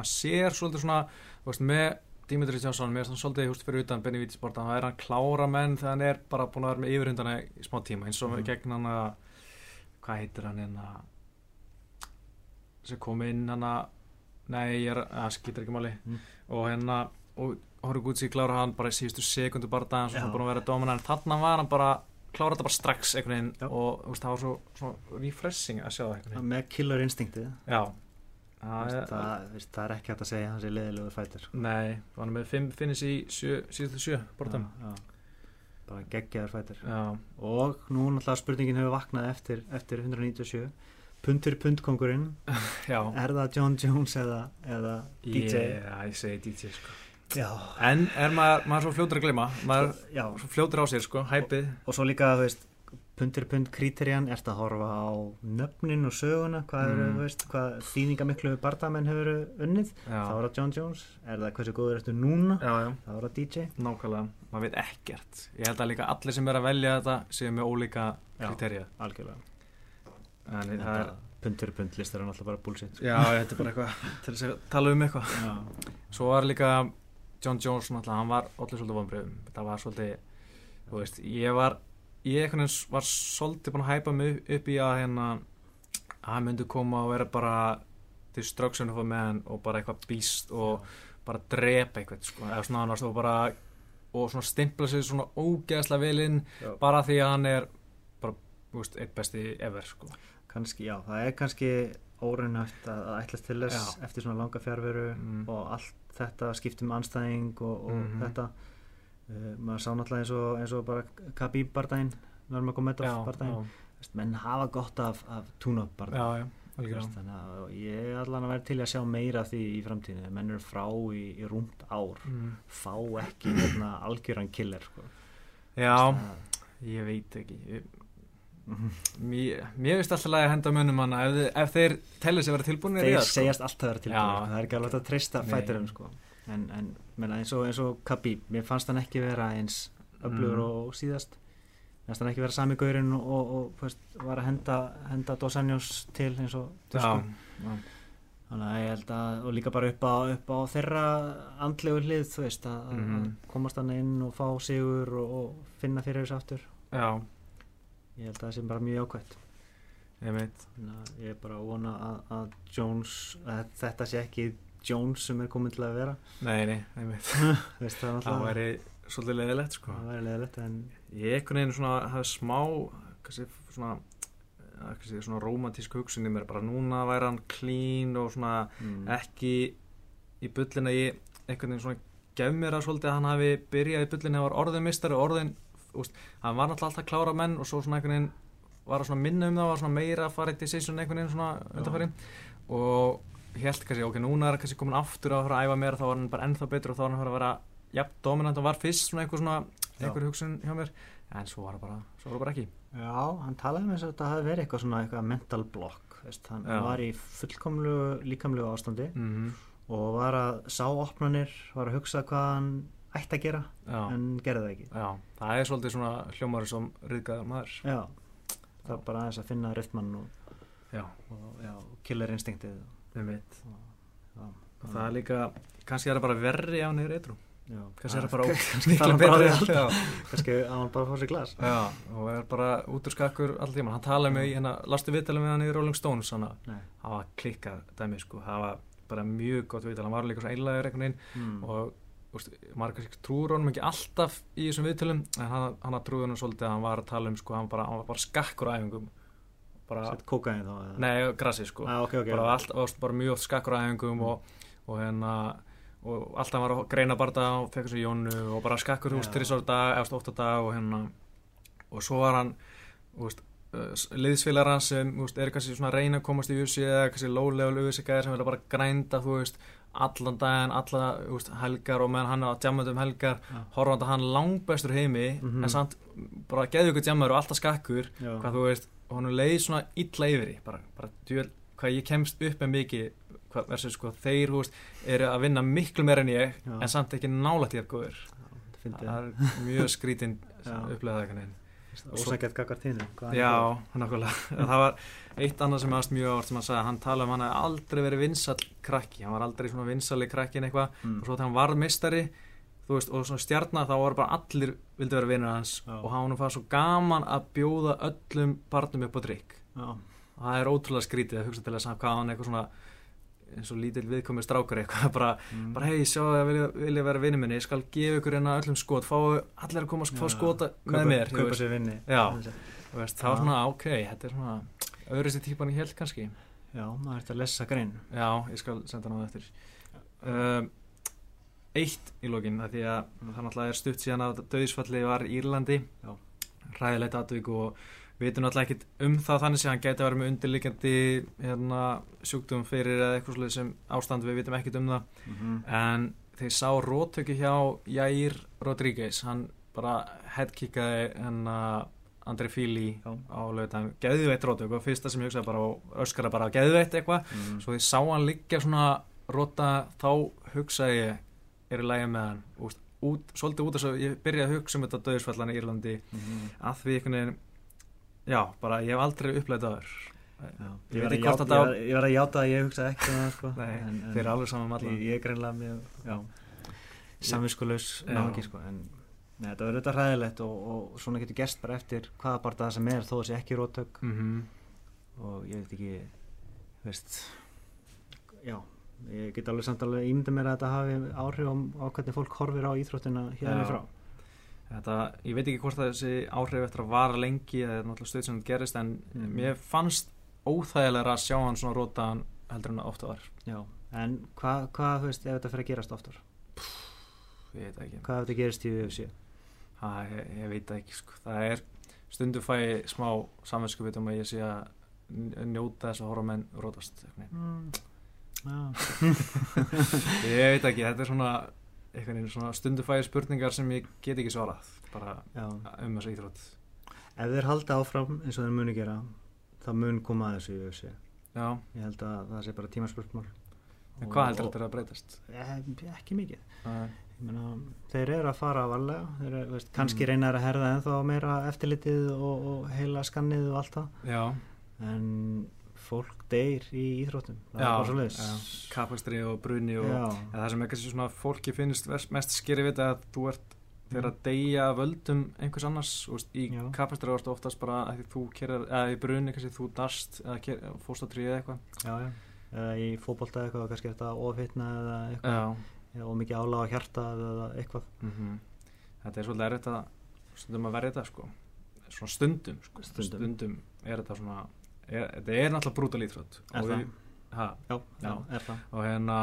maður sér svolítið svona veist, með Dimitri Jónsson, mér er svona svolítið húst fyrir utan Benny Vítisport, hann er hann klára menn þegar hann er bara búin að vera með yfirhundana í smá tíma eins og mm gegn hann að hvað heitir hann hérna sem kom inn hana nei, ég er, það skýtir ekki máli. Mm. og hérna, og Horiguchi klára hann bara í síðustu sekundu bara það hann búin að þannig var hann bara klára þetta bara strax einhvern veginn Já. og veist, það var svo, svo refreshing að sjá það með killer instinkti Já. Það, það, það er ekki hægt að segja hans er leðilegur fætir Nei, hann er með 5 finnins í síðustu sjö bortam bara geggjaður fætir og nú náttúrulega spurningin hefur vaknað eftir, eftir 197 pundur pundkongurinn er það John Jones eða, eða DJ Já, ég segi DJ sko Já. en er maður, maður svo fljótur að glima maður Já. svo fljótur á sér sko, hæpið og, og svo líka, þú veist, pundur pund kríterjan, ert að horfa á nöfnin og söguna, hvað eru, mm. veist hvað þýningamiklu bardamenn hefur unnið, þá er það John Jones. Er það hversu góður ertu núna? Þá er það DJ Nákvæmlega, maður veit ekkert. Ég held að líka allir sem er að velja þetta séu með ólíka kríterja Algjörlega. En það er pundur pund listar er náttúrulega bara bullshit já, þetta er bara eitthvað til að tala um eitthvað. Svo var líka John Jones náttúrulega, hann var allir svolítið vonbröðum það var svolítið, þú veist ég var, ég var svolítið búin að hæpa mig upp í að hérna að hann myndi koma og vera bara destruction of a man og bara eitthvað býst og bara drepa eitthvað sko, eða svona hann var svo bara og svona stimpla sig svona ógeðslega vilinn bara því að hann er bara, þú veist, eitt besti ever sko. kannski, já, það er kannski óreinægt að, ætlast til þess já. eftir svona langa fjárveru mm. og allt þetta skiptum anstæðing og, og mm -hmm. þetta. Uh, maður sá náttúrulega eins og, eins og bara Khabib bardaginn, Nörmagomedov bardaginn menn hafa gott af, af tún-up bardaginn þannig að ég er allan að vera til að sjá meira því í framtíðinu menn eru frá í, í rúmt ár. Mm. fá ekki hérna, algjöran killer sko. Já, ég veit ekki. Ég, mér, mér veist alltaf að henda munum hana ef, ef þeir tellið sér að vera tilbúinir þeir sko. segjast alltaf að vera tilbúinir það er ekki alveg að treysta fæturum sko. en, en menna, eins, og, eins og Khabib mér fannst hann ekki vera eins öflugur mm. og síðast næst hann ekki vera sami gaurinn og, og, og veist, var að henda, henda Dos Anjos til eins og þannig að ég held að og líka bara upp á, upp á þeirra andlegu hlið þú veist að, mm. að komast hann inn og fá sigur og, og finna fyrir þessu aftur Já. Ég held að það sé bara mjög ákvæmt ég er bara að vona að, að Jones að þetta sé ekki Jones sem er komin til að vera nei, nei, veist, það væri svolítið leðilegt sko. það væri leðilegt en ég ekkert einu svona hafði smá kannski svona kannski svona romantísk hugsun í mér bara núna væri hann klín og svona mm. ekki í byllin að ég ekkert einu svona gef mér að svolítið að hann hafi byrjað í byllin eða var orðin mistar og orðin úst, hann var náttúrulega alltaf klára menn og svo svona einhvern veginn var að minna um það var svona meira að fara í sísun einhvern veginn svona undanfæri og held kannski ok, núna er kannski komin aftur að fara að æfa mér þá var hann bara ennþá betur og þá var hann að vera jafn dominant og var fyrst svona einhver svona einhver hugsun hjá mér. En svo var það bara, svo var það bara ekki. Já, hann talaði með þess að þetta hafi verið eitthvað svona eitthvað mental block, veist, hann Já. var í fullkomlu líkamlu ástandi mm -hmm. og var að sá opnanir, var að hugsa hvað hann ætti að gera, Já. en gerði það ekki. Já, það er svolítið svona hljómari sem riðgæðar maður. Já, það er bara aðeins að finna rytmann og, og killer instinctið og, það er líka kannski er það bara verri á neyru eitthvað kannski er það bara miklu betri kannski að hann bara fór sér glas. Og er bara út úr skakkur alltaf tíma, hann talaði með, hérna, lastu viðtalið með hann í Rolling Stones, hann var klikkað dæmi, sko, það var bara mjög gott viðtal, hann var líka svo einlægur einhvern veginn mm. og úst, maður kannski trúur honum ekki alltaf í þessum viðtalum en hann, hann trúði honum svolítið að hann var að tala um, sko, hann, bara, hann var bara skakkur á æfingum Sett kókain þá? Nei, grassi, sko ah, okay, okay, bara. Allt, bara mjög skakkur á æfingum og, og hérna og alltaf var að greina barða og fekk þessu jónu og bara skakkur húst þrjusar dag, ótt á dag og hérna og svo var hann úst, uh, liðsfélagar hans sem úst, er kannski svona að reyna að komast í USA eða kannski low-level USA sem vilja bara grænda þú veist allan daginn, alla úst, helgar og meðan hann er að jamma um helgar ja. horfandi að hann langbæstur heimi mm -hmm. en samt bara geðu ykkur jammar og alltaf skakkur Já. hvað þú veist og hann leiði svona illa yfir bara, bara djúvel, hvað ég kemst upp með mikið versus sko þeir húst eru að vinna miklu meira en ég Já. en samt ekki nála að góður það er mjög skrítinn upplegaða Ósækjað gaggar tínu Já, nákvæmlega. Það var eitt annað sem aðast mjög árt sem hann sagði hann talaði um hann að aldrei verið vinsall krakki. Hann var aldrei svona vinsalli krakki en eitthvað. Mm. og svo þegar hann var mistari veist, og svona stjarnar þá voru bara allir vildi vera vinnur hans. Já. og hann var svo gaman að bjóða öllum barnum upp á drikk og það er ótrúlega skrítið að hugsa til þess að hvað hann eitthvað svona eins og lítill viðkomið strákar eitthvað bara, mm. bara hei, sjá að vilja, vilja vera vinni minni ég skal gefa ykkur hérna öllum skot fá allir að koma að fá skota ja, með mér kaupa sér vinni já, veist, það var svona ok, þetta er svona öðru sér típan í held kannski. Já, maður ert að lesa grein. Já, ég skal senda náðu eftir. Uh, eitt í að það náttúrulega er stutt síðan að döðisfalli var Írlandi. Ræðilegt aðvík og við veitum náttúrulega ekkit um það þannig að hann gæti að vera með undirlikjandi hérna, sjúkdum fyrir eða eitthvað slúðið sem ástand við veitum ekkit um það. Mm -hmm. en þeir sá róttöki hjá Jair Rodríguez. Hann bara headkickaði hennar Andri Fíli á lögutan geðveitt róttöku og fyrsta sem ég hugsaði bara öskara bara geðveitt eitthvað. Mm svo þeir sá hann liggja svona róta þá hugsaði ég er í lægi með hann? Út, svolítið út af þess að ég byrjaði að hugsa um þetta döðsfallan í Írlandi. Mm -hmm. að því einhvern veginn Já, bara ég hef aldrei upplegðið aður Ég verði að, að, að, að játa að ég hugsa ekki um það sko. Nei, en, þeir eru alveg saman með alla. Ég er greinlega mjög samvinskulegs náðungi sko. en nei, þetta verður auðvitað ræðilegt og, og svona getur gerst bara eftir hvaða bara það sem er þó það sé ekki rótök mm -hmm. og ég veit ekki veist já, ég get alveg samt alveg ímynda mér að þetta hafi áhrif á, á hvernig fólk horfir á íþróttina hérna frá Þetta, ég veit ekki hvort þessi áhrif eftir að vara lengi eða náttúrulega stöð sem þetta gerist en mm. mér fannst óþægilega að sjá hann svona rótaðan heldur en ofta var Já, en hvað, hva, þú veist, ef þetta fyrir að gerast oftar? Ég veit ekki Hvað ef þetta gerist í UFC? Hæ, ég, ég veit ekki, sko, það er stundu fæ smá samverðskupið um að ég sé að njóta þess að horfa menn rótast mm. Ég veit ekki, þetta er svona eitthvað svona stundufæði spurningar sem ég get ekki svarað bara Já. um þessu íþrótt. Ef þeir halda áfram eins og þeir muni gera þá mun koma að þessu í össi ég held að það sé bara tímaspörsmál En hvað heldur þetta að breytast? Eh, ekki mikið. Meina, þeir eru að fara að valega þeir eru, veist, kannski mm. reynar að herða ennþá meira eftirlitið og, og heila skannið og allt það. En fólk deyr í íþróttum er kapastri og bruni og ja, það sem ekki svona fólki finnst mest skeri við að þú ert þegar að deyja völdum einhvers annars veist, í kapastri varst oftast bara að þú kerar, eða í bruni kannski þú darst eða fórstatrið eða eitthvað. Eða í fókbólta eitthvað kannski þetta ofitna eða eitthvað. Og mikið áláða hjarta eða eitthvað. Mm -hmm. þetta er svolítið erfitt að stundum að verja þetta sko. Svona stundum, sko. stundum. Stundum er þetta svona er, þetta er náttúrulega brútal íþrótt. Er það? Við, ha, já, já, er það. Og hérna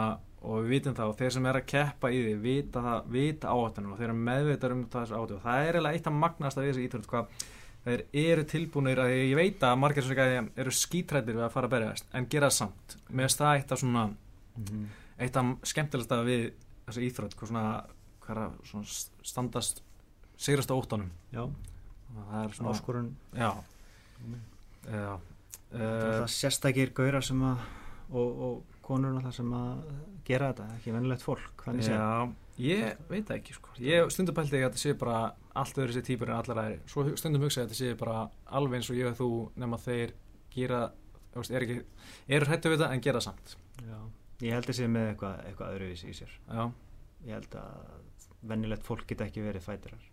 og við vitum það og þeir sem er að keppa í því vita, vita áhættunum og þeir eru meðveitar um þessu áhættu. Og það er eiginlega eitt af magnast af þessu íþrótt hvað þeir eru tilbúinir að ég veit að margir eru skítrættir við að fara að berjast en gera samt. Með það eitt af svona mm -hmm. eitt af skemmtilegast af við þessu íþrótt hvað svona, hvað er svona standast sigrast á óttanum það er svona áskorun. Já, já uh, sérstakir gaurar sem að og, og konur sem að gera þetta, ekki vennilegt fólk Já, ég veit ekki sko. ég stundum pælti ekki að þetta sé bara allt öðru sér típur en allar aðri svo stundum hugsa ég að þetta sé bara alveg eins og ég og þú nema þeir gera er ekki, eru hrættu við þetta en gera samt. Já, ég held að sé með eitthvað, eitthvað öðruvísi í sér. Já. ég held að vennilegt fólk geta ekki verið fætirar.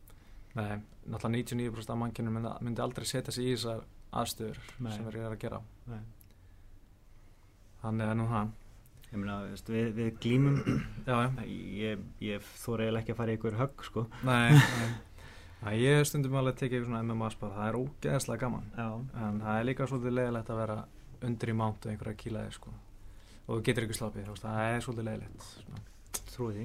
Nei, náttúrulega 99% af mannkynum myndi aldrei setja sig í þessar aðstöður Nei. sem verður að gera Nei. þannig að nú hann Myna, veist, við, við glýmum ég, ég þóra eiginlega ekki að fara í ykkur högg sko. nei, nei. Ég stundum alveg að tekja ykkur svona MMA spara það er ógeðslega gaman já. en það er líka svolítið leiðilegt að vera undir í mánt og einhverja kílaði sko. og þú getur ykkur slapið það er svolítið leiðilegt trúið því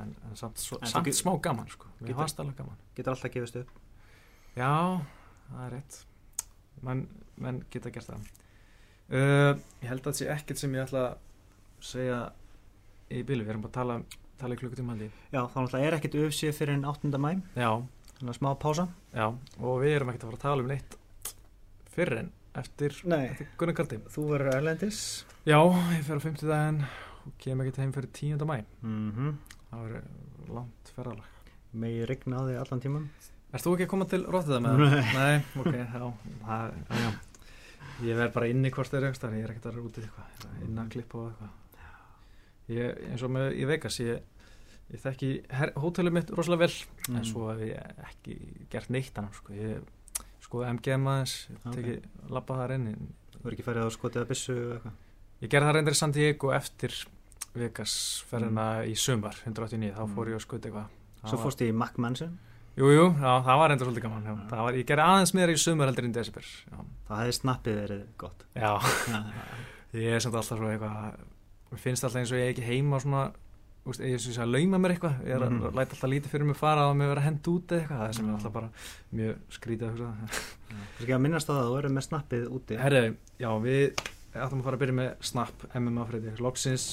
en, en samt, svo, en samt smá gaman sko. getur, getur alltaf gefist upp já, það er rétt menn, menn geta gert það. Uh, ég held að það sé ekkert sem ég ætla að segja í bílu, við erum bara að tala, tala í klukkutíma haldi Já, þá náttúrulega er ekkert öfsið fyrir en 8. mæ Já. Þannig að smá pása. Já, og við erum ekkert að fara að tala um neitt fyrir en eftir, eftir Gunnar Kaldi Þú verður erlendis. Já, ég fer á 50 daginn og kem ekkert heim fyrir 10. mæ mm -hmm. Það verður langt ferralag Megið regna á því allan tíman Erst þú ekki að koma til Rotterdam? Nei. Nei, ok, já, það, já. Ég verð bara inni hvort þeir aukstar, ég er ekkert að vera útið eitthvað, inn að klippa og eitthvað. Ég, eins og með í Vegas, ég, ég þekki hótelum mitt rosalega vel, mm. en svo hef ég ekki gert neitt annars, sko. Ég skoði MGM aðeins, okay. tekið lappa þar inn. Þú verð ekki færið á skotið að bissu eitthvað? Ég gerði það reyndir í San Diego eftir Vegas ferðina mm. í sumar, 189, þá fór ég á skotið eitthvað. Svo fórst ég í McMansion? Jújú, jú, það var reynda svolítið gaman var, Ég gerði aðeins meira í sumur heldur en desember já. Það hefði snappið verið gott. Já, ég er samt alltaf svo eitthvað finnst alltaf eins og ég er ekki heima svona, úst, ég er svona að lauma mér eitthvað Ég er að mm. læta alltaf lítið fyrir mig fara og mér vera hend út eitthvað Það er sem er alltaf bara mjög skrítið Þú er ekki að minnast á það að þú eru með snappið úti. Herri, já, við ætlum að fara að byrja með snapp MMA frétti Loksins,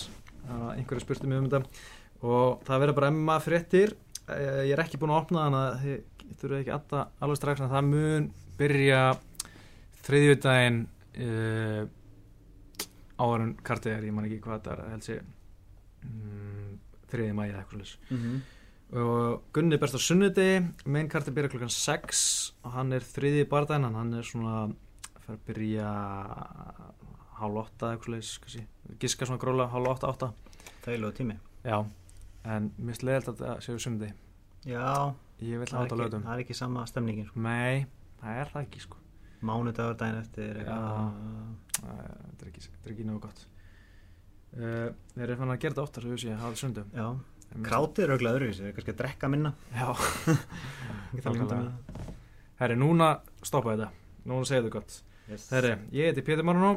það Eh, ég er ekki búin að opna þannig að þið þurfuð ekki alltaf alveg strax en það mun byrja þriðjúdægin uh, áðurinn kartið er, ég man ekki hvað þetta er held sé um, þriðið mæði eða eitthvað slús mm -hmm. og Gunni berst á sunnuði main kartið byrja klukkan 6 og hann er þriðið bardæn hann er svona fyrir að byrja hálf 8 eitthvað slús giska svona gróla hálf 8 8 það er lög tími. Já en mér finnst leiðilegt að það séu sundi já, ég vil hafa þetta á lögum það er ekki sama stemningin sko. nei, það er það ekki sko. mánudagur daginn eftir já, þetta er ekki, ekki náðu gott. Uh, þeir eru fann að gera þetta oftar sem við séum, hafa þetta sundum já, Krátið er auðvitað öðruvísi, kannski að drekka minna. Já. Herri, núna stoppa þetta. Núna segja þetta gott. Yes. Herri, ég heiti Pétur Marunó.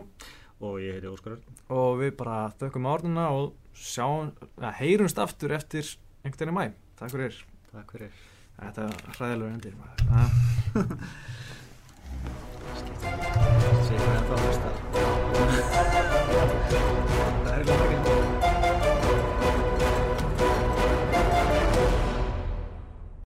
Og ég heiti Óskar Og við bara þökkum árnuna og sjáum, heyrumst aftur eftir einhvern veginn í mæ. Takk fyrir. Takk fyrir. Þetta er hræðilega undir maður. Sýkur ennþá að hlusta. Það er líka ekki.